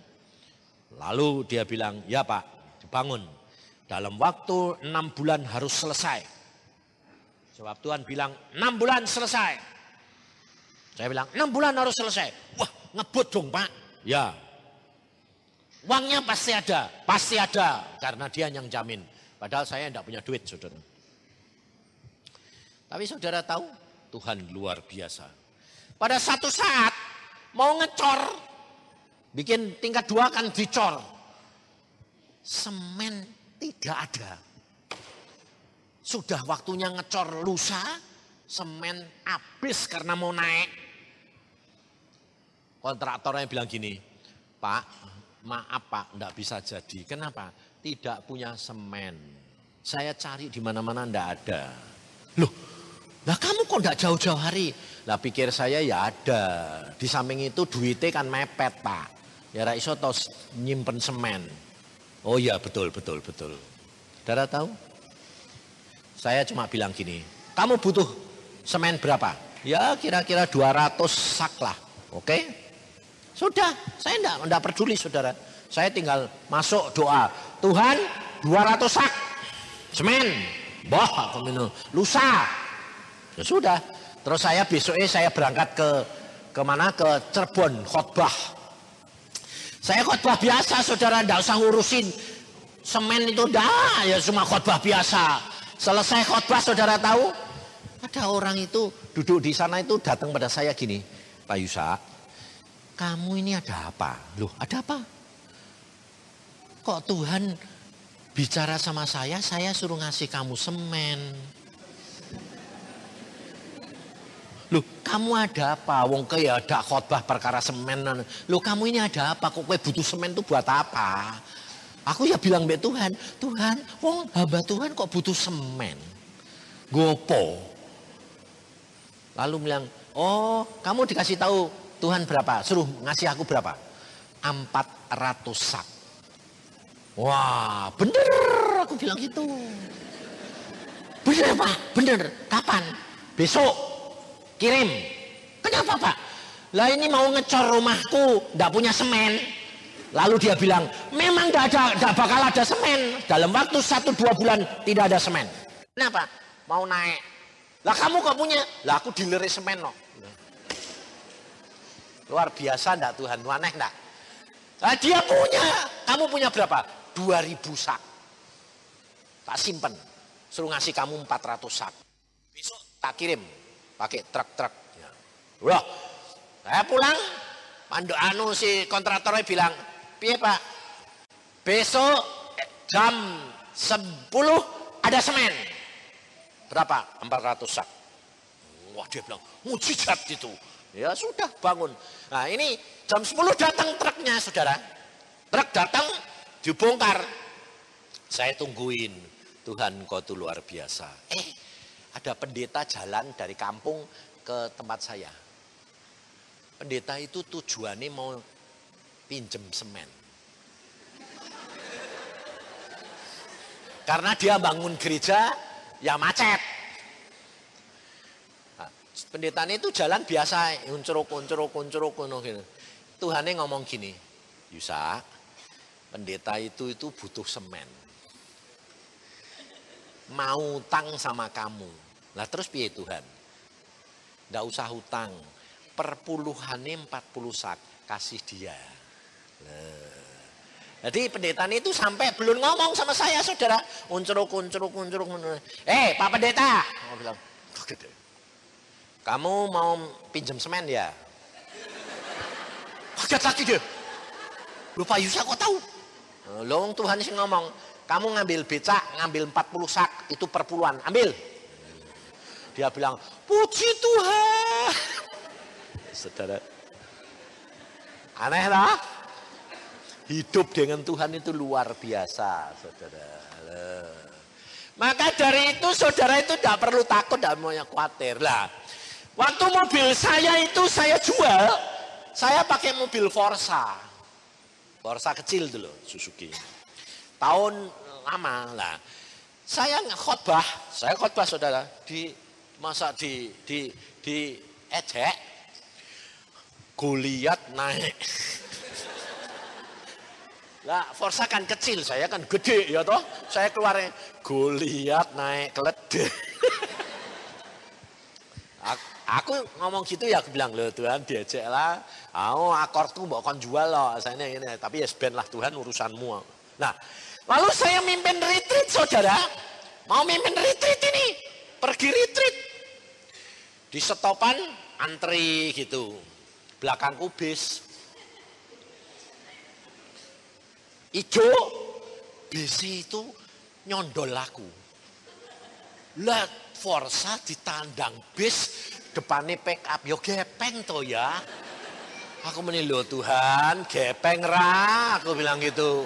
Lalu dia bilang, ya pak, dibangun. Dalam waktu enam bulan harus selesai. Sebab Tuhan bilang, enam bulan selesai. Saya bilang, enam bulan harus selesai. Wah, ngebut dong pak. Ya. Uangnya pasti ada, pasti ada. Karena dia yang jamin. Padahal saya tidak punya duit, saudara. Tapi saudara tahu, Tuhan luar biasa. Pada satu saat, mau ngecor, bikin tingkat dua kan dicor. Semen tidak ada. Sudah waktunya ngecor lusa, semen habis karena mau naik kontraktornya bilang gini, Pak, maaf Pak, enggak bisa jadi. Kenapa? Tidak punya semen. Saya cari di mana-mana enggak ada. Loh, lah kamu kok enggak jauh-jauh hari? Lah pikir saya ya ada. Di samping itu duitnya kan mepet Pak. Ya iso tos nyimpen semen. Oh iya betul, betul, betul. Saudara tahu? Saya cuma bilang gini, kamu butuh semen berapa? Ya kira-kira 200 sak lah. Oke? Sudah, saya enggak, enggak peduli saudara. Saya tinggal masuk doa. Tuhan 200 sak semen. Boh aku minum. Lusa. Ya sudah. Terus saya besoknya saya berangkat ke ke mana? Ke Cirebon khotbah. Saya khotbah biasa saudara, enggak usah ngurusin semen itu dah ya cuma khotbah biasa. Selesai khotbah saudara tahu ada orang itu duduk di sana itu datang pada saya gini, Pak Yusa, kamu ini ada apa? Loh, ada apa? Kok Tuhan bicara sama saya, saya suruh ngasih kamu semen. Loh, kamu ada apa? Wong ke ya ada khotbah perkara semen. Loh, kamu ini ada apa? Kok butuh semen itu buat apa? Aku ya bilang mbak Tuhan, Tuhan, wong hamba Tuhan kok butuh semen? Gopo. Lalu bilang, oh kamu dikasih tahu Tuhan berapa? Suruh ngasih aku berapa? 400 sak. Wah, bener aku bilang gitu. Bener Pak, bener. Kapan? Besok. Kirim. Kenapa Pak? Lah ini mau ngecor rumahku, ndak punya semen. Lalu dia bilang, memang tidak ada, tidak bakal ada semen. Dalam waktu satu dua bulan tidak ada semen. Kenapa? Mau naik. Lah kamu kok punya? Lah aku dileri semen loh. Luar biasa enggak Tuhan? Aneh enggak? Nah, dia punya. Kamu punya berapa? 2000 sak. Tak simpen. Suruh ngasih kamu 400 sak. Besok tak kirim. Pakai truk-truk. Ya. Udah. Saya pulang. Pandu anu si kontraktornya bilang. Piye pak? Besok jam 10 ada semen. Berapa? 400 sak. Wah dia bilang, mujizat itu. Ya sudah bangun. Nah ini jam 10 datang truknya saudara. Truk datang dibongkar. Saya tungguin. Tuhan kau tuh luar biasa. Eh ada pendeta jalan dari kampung ke tempat saya. Pendeta itu tujuannya mau pinjem semen. Karena dia bangun gereja ya macet. Nah, pendeta itu jalan biasa, uncuruk, uncuruk, uncuruk, gitu. Tuhannya ngomong gini, Yusa, pendeta itu itu butuh semen. Mau utang sama kamu. Lah terus piye Tuhan? Nggak usah hutang. Perpuluhannya 40 sak, kasih dia. Nah. Jadi pendeta itu sampai belum ngomong sama saya saudara. Uncuruk, uncuruk, uncuruk. Eh Pak Pendeta. Aku bilang, kamu mau pinjam semen ya? Kaget lagi dia. Lupa Yusa kok tahu? Loh Tuhan sih ngomong, kamu ngambil becak, ngambil 40 sak, itu perpuluhan, ambil. Dia bilang, puji Tuhan. Saudara, aneh lah. Hidup dengan Tuhan itu luar biasa, saudara. Maka dari itu saudara itu tidak perlu takut, tidak mau khawatir. Lah, waktu mobil saya itu saya jual, saya pakai mobil Forza. Forza kecil dulu, Suzuki. Tahun lama lah. Saya khotbah, saya khotbah saudara di masa di di di ejek, Goliat naik. Lah Forza kan kecil, saya kan gede ya toh. Saya keluar Goliat naik keledai. aku ngomong gitu ya aku bilang loh Tuhan diajak lah. Oh akordku mbok kon jual loh. Saya ini tapi ya ben lah Tuhan urusanmu. Nah lalu saya mimpin retreat saudara. Mau mimpin retreat ini. Pergi retreat. Di setopan antri gitu. Belakangku bis Ijo BC itu nyondol aku. Lah Forza ditandang bis depannya pick up. Yo gepeng to ya. Aku menilo Tuhan gepeng ra. Aku bilang gitu.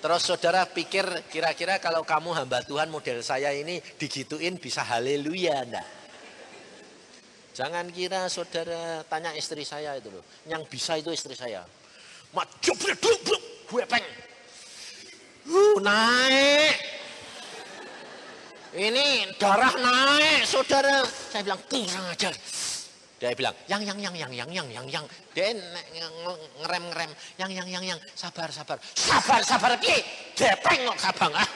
Terus saudara pikir kira-kira kalau kamu hamba Tuhan model saya ini digituin bisa haleluya enggak? Jangan kira saudara tanya istri saya itu loh. Yang bisa itu istri saya. Mak gue peng. Uh, naik. Ini darah naik, saudara. Saya bilang, kurang ajar. Dia bilang, yang, yang, yang, yang, yang, yang, yang, yang. Dia ngerem, ngerem. Yang, yang, yang, yang. Sabar, sabar. Sabar, sabar. Ki, gepeng kok kabang. Ah.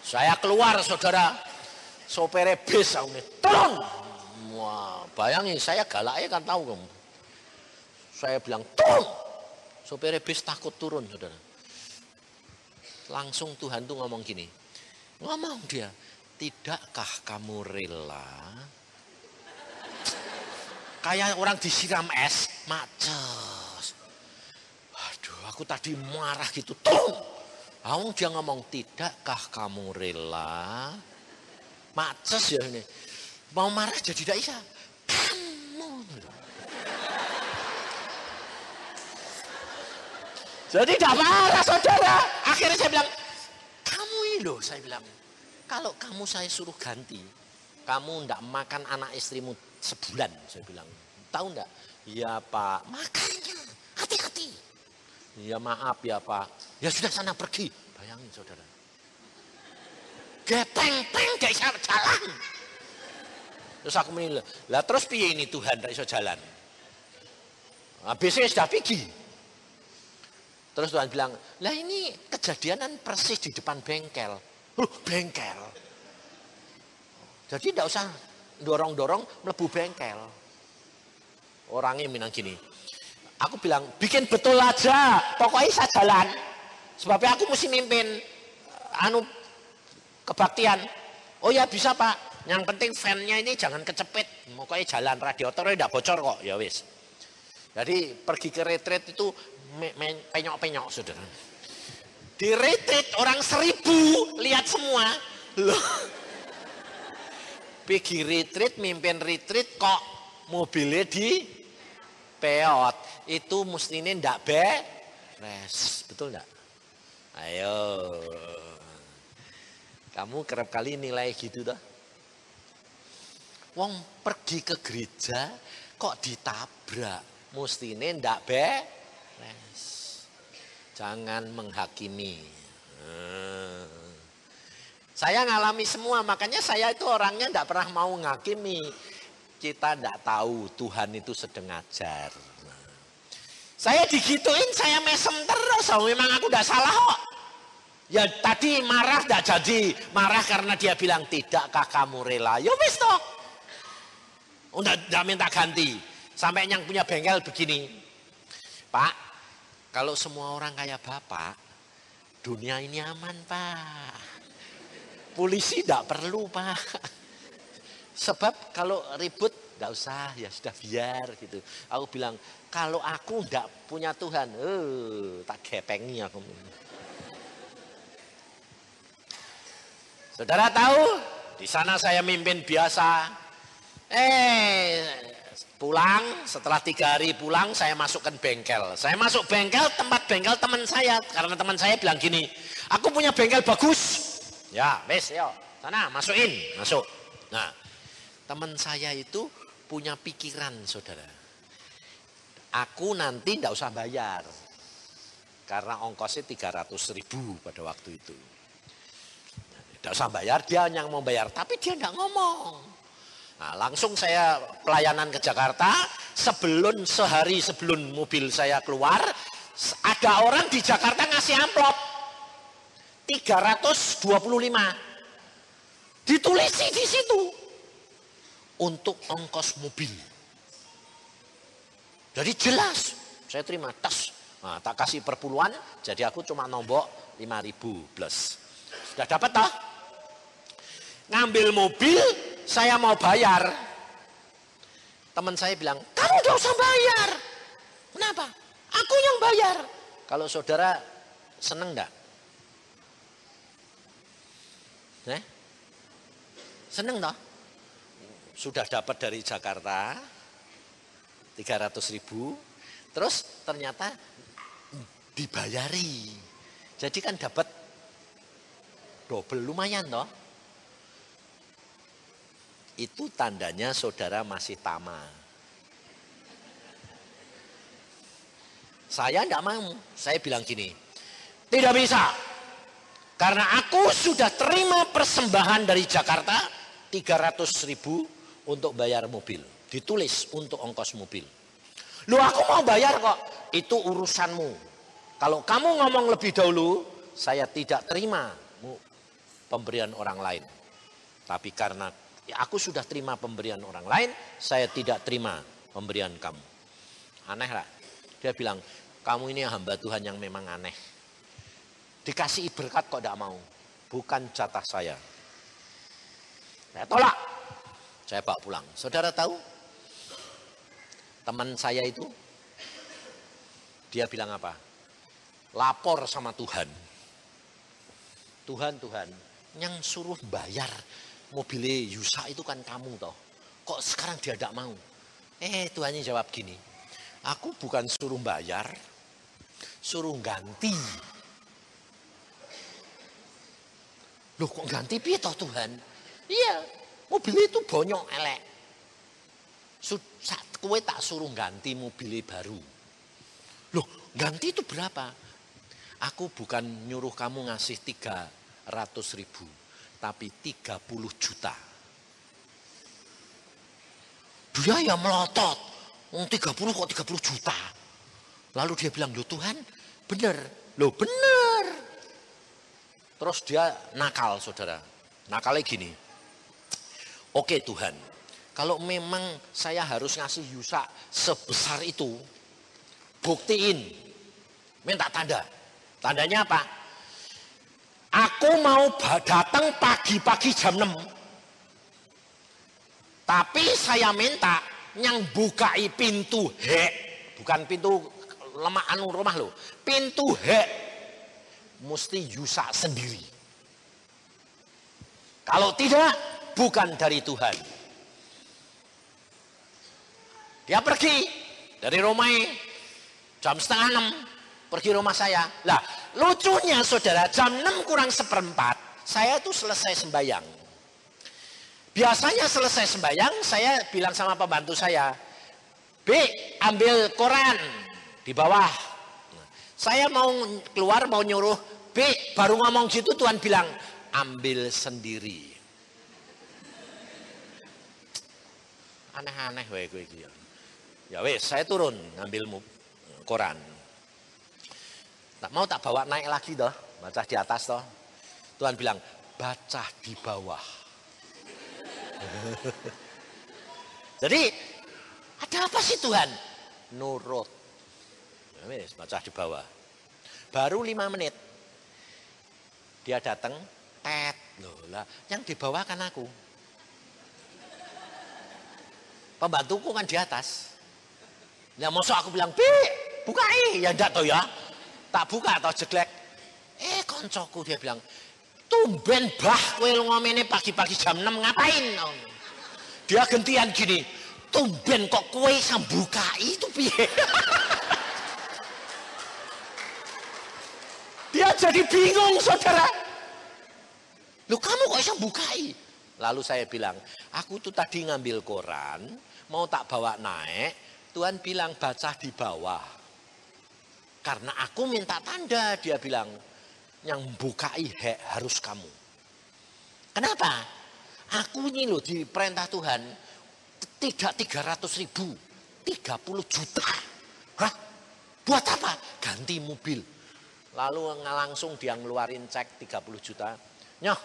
Saya keluar, saudara. Sopere bis, aku turun. Wah, bayangin, saya galaknya kan tahu kamu. Saya bilang, turun. Sopir bis takut turun, saudara. Langsung Tuhan tuh ngomong gini. Ngomong dia, tidakkah kamu rela? Kayak orang disiram es, macet. Waduh, aku tadi marah gitu. Tuh, Aku dia ngomong, tidakkah kamu rela? Macet ya ini. Mau marah jadi tidak bisa. Jadi tidak marah saudara. Akhirnya saya bilang, kamu ini loh saya bilang. Kalau kamu saya suruh ganti, kamu tidak makan anak istrimu sebulan. Saya bilang, tahu enggak? Ya pak, makanya hati-hati. Ya maaf ya pak. Ya sudah sana pergi. Bayangin saudara. Gepeng-peng gak bisa jalan. Terus aku menilai, lah terus piye ini Tuhan tidak bisa jalan. Biasanya sudah pergi. Terus Tuhan bilang, lah ini kejadianan persis di depan bengkel. Huh, bengkel. Jadi tidak usah dorong-dorong melebu bengkel. Orangnya bilang gini, aku bilang bikin betul aja, pokoknya saya jalan. Sebabnya aku mesti mimpin anu kebaktian. Oh ya bisa pak, yang penting fan-nya ini jangan kecepit. Pokoknya jalan, radiatornya tidak bocor kok, ya wis. Jadi pergi ke retreat itu penyok-penyok saudara. Di retreat orang seribu lihat semua. Loh. Pergi retreat, mimpin retreat kok mobilnya di peot. Itu mesti ini ndak beres. Betul ndak? Ayo. Kamu kerap kali nilai gitu dah. Wong pergi ke gereja kok ditabrak. Mesti ini ndak beres. Jangan menghakimi. Hmm. Saya ngalami semua, makanya saya itu orangnya ndak pernah mau ngakimi. Kita ndak tahu Tuhan itu sedang ngajar. Saya digituin, saya mesem terus. Oh, memang aku ndak salah kok. Ya tadi marah ndak jadi. Marah karena dia bilang, tidakkah kamu rela? Ya wis toh. Udah minta ganti. Sampai yang punya bengkel begini. Pak, kalau semua orang kayak Bapak, dunia ini aman Pak. Polisi tidak perlu Pak. Sebab kalau ribut tidak usah, ya sudah biar gitu. Aku bilang, kalau aku tidak punya Tuhan, eh, tak gepengi aku. Saudara tahu, di sana saya mimpin biasa. Eh, pulang, setelah tiga hari pulang saya masukkan bengkel. Saya masuk bengkel, tempat bengkel teman saya. Karena teman saya bilang gini, aku punya bengkel bagus. Ya, wes, yo, sana masukin, masuk. Nah, teman saya itu punya pikiran, saudara. Aku nanti tidak usah bayar. Karena ongkosnya 300 ribu pada waktu itu. Tidak usah bayar, dia yang mau bayar. Tapi dia tidak ngomong. Nah, langsung saya pelayanan ke Jakarta. Sebelum sehari sebelum mobil saya keluar, ada orang di Jakarta ngasih amplop 325. Ditulisi di situ untuk ongkos mobil. Jadi jelas, saya terima tas. Nah, tak kasih perpuluhan, jadi aku cuma nombok 5000 plus. Sudah dapat toh? ngambil mobil, saya mau bayar. Teman saya bilang, kamu gak usah bayar. Kenapa? Aku yang bayar. Kalau saudara seneng enggak? Eh? Seneng toh? Sudah dapat dari Jakarta 300 ribu. Terus ternyata dibayari. Jadi kan dapat double lumayan toh itu tandanya saudara masih tamak. Saya tidak mau. Saya bilang gini, tidak bisa. Karena aku sudah terima persembahan dari Jakarta 300 ribu untuk bayar mobil. Ditulis untuk ongkos mobil. Lu aku mau bayar kok. Itu urusanmu. Kalau kamu ngomong lebih dahulu, saya tidak terima pemberian orang lain. Tapi karena Ya, aku sudah terima pemberian orang lain, saya tidak terima pemberian kamu. Aneh lah. Dia bilang, kamu ini hamba Tuhan yang memang aneh. Dikasih berkat kok tidak mau. Bukan jatah saya. Saya tolak. Saya bawa pulang. Saudara tahu? Teman saya itu, dia bilang apa? Lapor sama Tuhan. Tuhan, Tuhan, yang suruh bayar mobilnya Yusa itu kan kamu toh. Kok sekarang dia tidak mau? Eh Tuhannya jawab gini, aku bukan suruh bayar, suruh ganti. Loh kok ganti piye toh Tuhan? Iya, mobilnya itu bonyok elek. Saat kue tak suruh ganti mobilnya baru. Loh ganti itu berapa? Aku bukan nyuruh kamu ngasih 300 ribu tapi 30 juta. Biaya melotot. Oh, 30 kok 30 juta. Lalu dia bilang, loh Tuhan benar. Loh benar. Terus dia nakal saudara. Nakalnya gini. Oke Tuhan, kalau memang saya harus ngasih Yusa sebesar itu, buktiin. Minta tanda. Tandanya apa? Aku mau datang pagi-pagi jam 6. Tapi saya minta yang bukai pintu he, bukan pintu lemak anu rumah lo, pintu he mesti Yusa sendiri. Kalau tidak, bukan dari Tuhan. Dia pergi dari rumah jam setengah enam pergi rumah saya. Lah lucunya saudara jam enam kurang seperempat saya tuh selesai sembahyang. Biasanya selesai sembahyang saya bilang sama pembantu saya, B ambil koran di bawah. Saya mau keluar mau nyuruh B baru ngomong gitu Tuhan bilang ambil sendiri. Aneh-aneh ya. Ya wes saya turun ngambil koran. Tak mau tak bawa naik lagi toh, baca di atas toh. Tuhan bilang, baca di bawah. Jadi, ada apa sih Tuhan? Nurut. Ya baca di bawah. Baru lima menit. Dia datang, tet. Loh lah, yang di bawah kan aku. Pembantuku kan di atas. Ya masuk aku bilang, Bi, bukai. Ya enggak toh ya. Tak buka atau jeglek. Eh koncoku dia bilang, tumben bah lu ngomene pagi-pagi jam 6 ngapain? Dia gantian gini, tumben kok kue buka itu piye? Dia jadi bingung saudara. Lu kamu kok bisa bukai? Lalu saya bilang, aku tuh tadi ngambil koran, mau tak bawa naik, Tuhan bilang baca di bawah. Karena aku minta tanda, dia bilang, yang bukai he, harus kamu. Kenapa? Aku ini loh di perintah Tuhan, tidak 300 ribu, 30 juta. Hah? Buat apa? Ganti mobil. Lalu langsung dia ngeluarin cek 30 juta. Nyoh,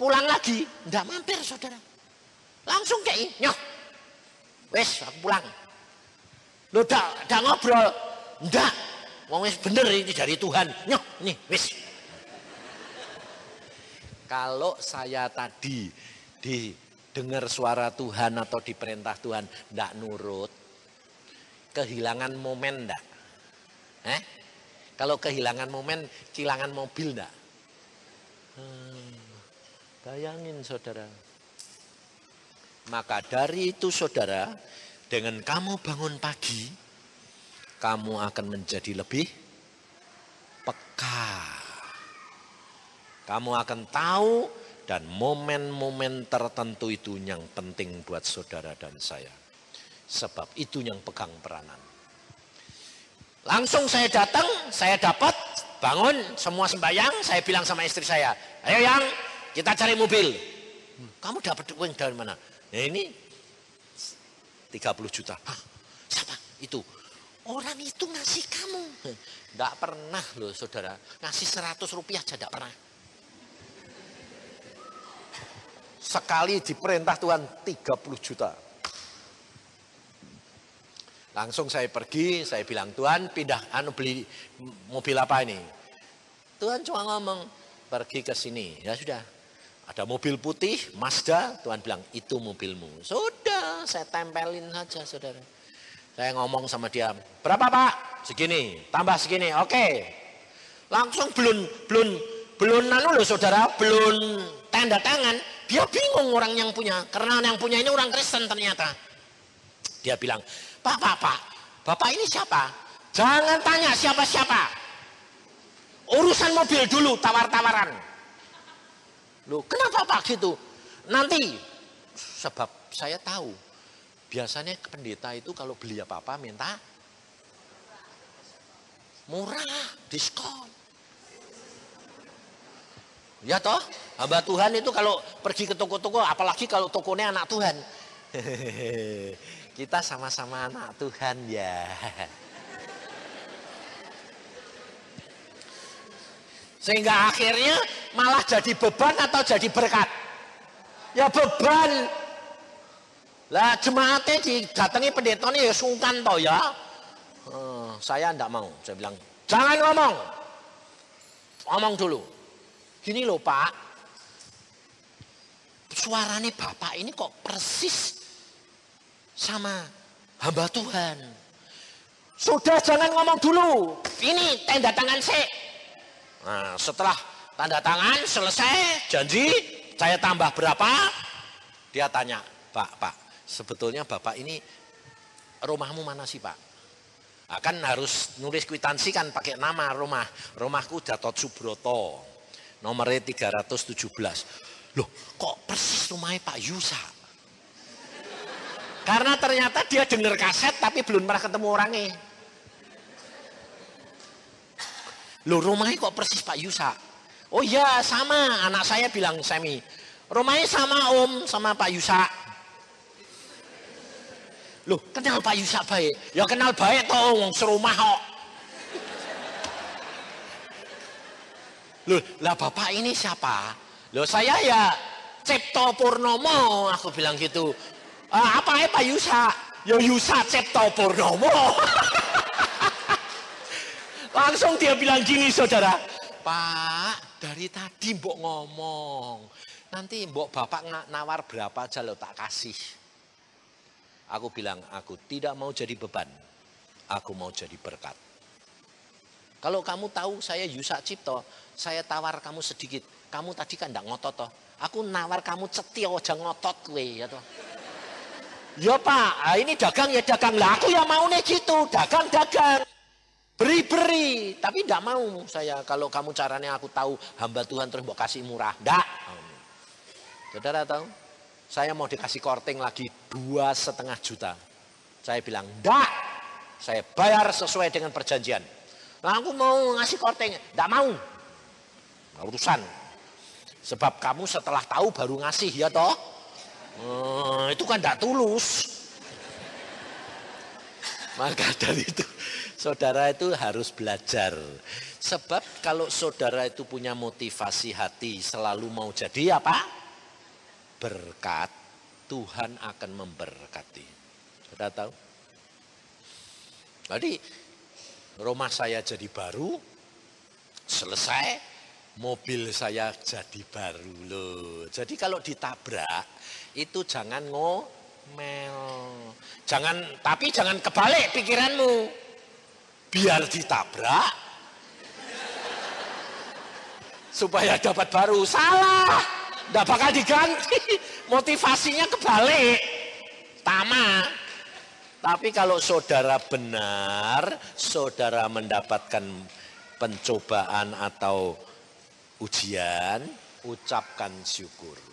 pulang lagi, enggak mampir saudara. Langsung kayak nyoh. Wes, aku pulang. Lo udah ngobrol. Enggak, Wong wis bener ini dari Tuhan. Nyoh, nih wis. Kalau saya tadi didengar suara Tuhan atau diperintah Tuhan ndak nurut, kehilangan momen ndak? Eh? Kalau kehilangan momen, kehilangan mobil ndak? Hmm, bayangin saudara. Maka dari itu saudara, dengan kamu bangun pagi, kamu akan menjadi lebih peka. Kamu akan tahu dan momen-momen tertentu itu yang penting buat saudara dan saya. Sebab itu yang pegang peranan. Langsung saya datang, saya dapat bangun semua sembahyang, saya bilang sama istri saya, ayo yang kita cari mobil. Kamu dapat uang dari mana? Ya ini 30 juta. Hah, siapa? Itu Orang itu ngasih kamu. Tidak pernah loh saudara. Ngasih 100 rupiah aja tidak pernah. Sekali diperintah Tuhan 30 juta. Langsung saya pergi, saya bilang Tuhan pindah anu beli mobil apa ini? Tuhan cuma ngomong pergi ke sini. Ya sudah. Ada mobil putih, Mazda, Tuhan bilang itu mobilmu. Sudah, saya tempelin saja saudara. Saya ngomong sama dia, berapa pak? Segini, tambah segini, oke. Langsung belum, belum, belum nanu loh saudara, belum tanda tangan. Dia bingung orang yang punya, karena yang punya ini orang Kristen ternyata. Dia bilang, pak, pak, pak, bapak ini siapa? Jangan tanya siapa-siapa. Urusan mobil dulu, tawar-tawaran. Loh, kenapa pak gitu? Nanti, sebab saya tahu Biasanya pendeta itu kalau beli apa-apa minta murah, diskon. Ya toh, hamba Tuhan itu kalau pergi ke toko-toko, apalagi kalau tokonya anak Tuhan. Kita sama-sama anak Tuhan ya. Sehingga akhirnya malah jadi beban atau jadi berkat. Ya beban, lah jemaatnya didatangi pendeta ini ya sungkan toh ya. Uh, saya enggak mau. Saya bilang, jangan ngomong. Ngomong dulu. Gini loh pak. Suaranya bapak ini kok persis sama hamba Tuhan. Sudah jangan ngomong dulu. Ini tanda tangan saya. Nah, setelah tanda tangan selesai, janji saya tambah berapa? Dia tanya, Pak, Pak, sebetulnya Bapak ini rumahmu mana sih Pak? Nah, kan harus nulis kwitansi kan pakai nama rumah. Rumahku Datot Subroto. Nomornya 317. Loh kok persis rumahnya Pak Yusa? Karena ternyata dia dengar kaset tapi belum pernah ketemu orangnya. Loh rumahnya kok persis Pak Yusa? Oh iya sama, anak saya bilang Semi. Rumahnya sama Om, sama Pak Yusa. Loh kenal Pak Yusa baik? Ya kenal baik toh, wong serumah kok. Loh lah Bapak ini siapa? Loh saya ya Cipto Purnomo, aku bilang gitu. Ah, apa ya Pak Yusa? Ya Yusa Cipto Purnomo. Langsung dia bilang gini saudara. Pak, dari tadi mbok ngomong. Nanti mbok bapak nawar berapa aja lo tak kasih. Aku bilang, aku tidak mau jadi beban. Aku mau jadi berkat. Kalau kamu tahu saya Yusa Cipto, saya tawar kamu sedikit. Kamu tadi kan enggak ngotot toh. Aku nawar kamu cetil aja ngotot gue ya toh. Ya Pak, ah, ini dagang ya dagang. Lah aku ya mau nih gitu, dagang-dagang. Beri-beri, tapi tidak mau saya. Kalau kamu caranya aku tahu hamba Tuhan terus mau kasih murah. Tidak. Saudara tahu? Saya mau dikasih korting lagi dua setengah juta. Saya bilang, tidak. Saya bayar sesuai dengan perjanjian. Nah, aku mau ngasih korting. Tidak mau. Nah, urusan. Sebab kamu setelah tahu baru ngasih ya toh. Hmm, itu kan tidak tulus. Maka dari itu saudara itu harus belajar. Sebab kalau saudara itu punya motivasi hati selalu mau jadi apa? Berkat, Tuhan akan memberkati. Sudah tahu? Jadi rumah saya jadi baru, selesai, mobil saya jadi baru loh. Jadi kalau ditabrak itu jangan ngomel. Jangan tapi jangan kebalik pikiranmu biar ditabrak supaya dapat baru salah tidak bakal diganti motivasinya kebalik. Tama. Tapi kalau saudara benar saudara mendapatkan pencobaan atau ujian ucapkan syukur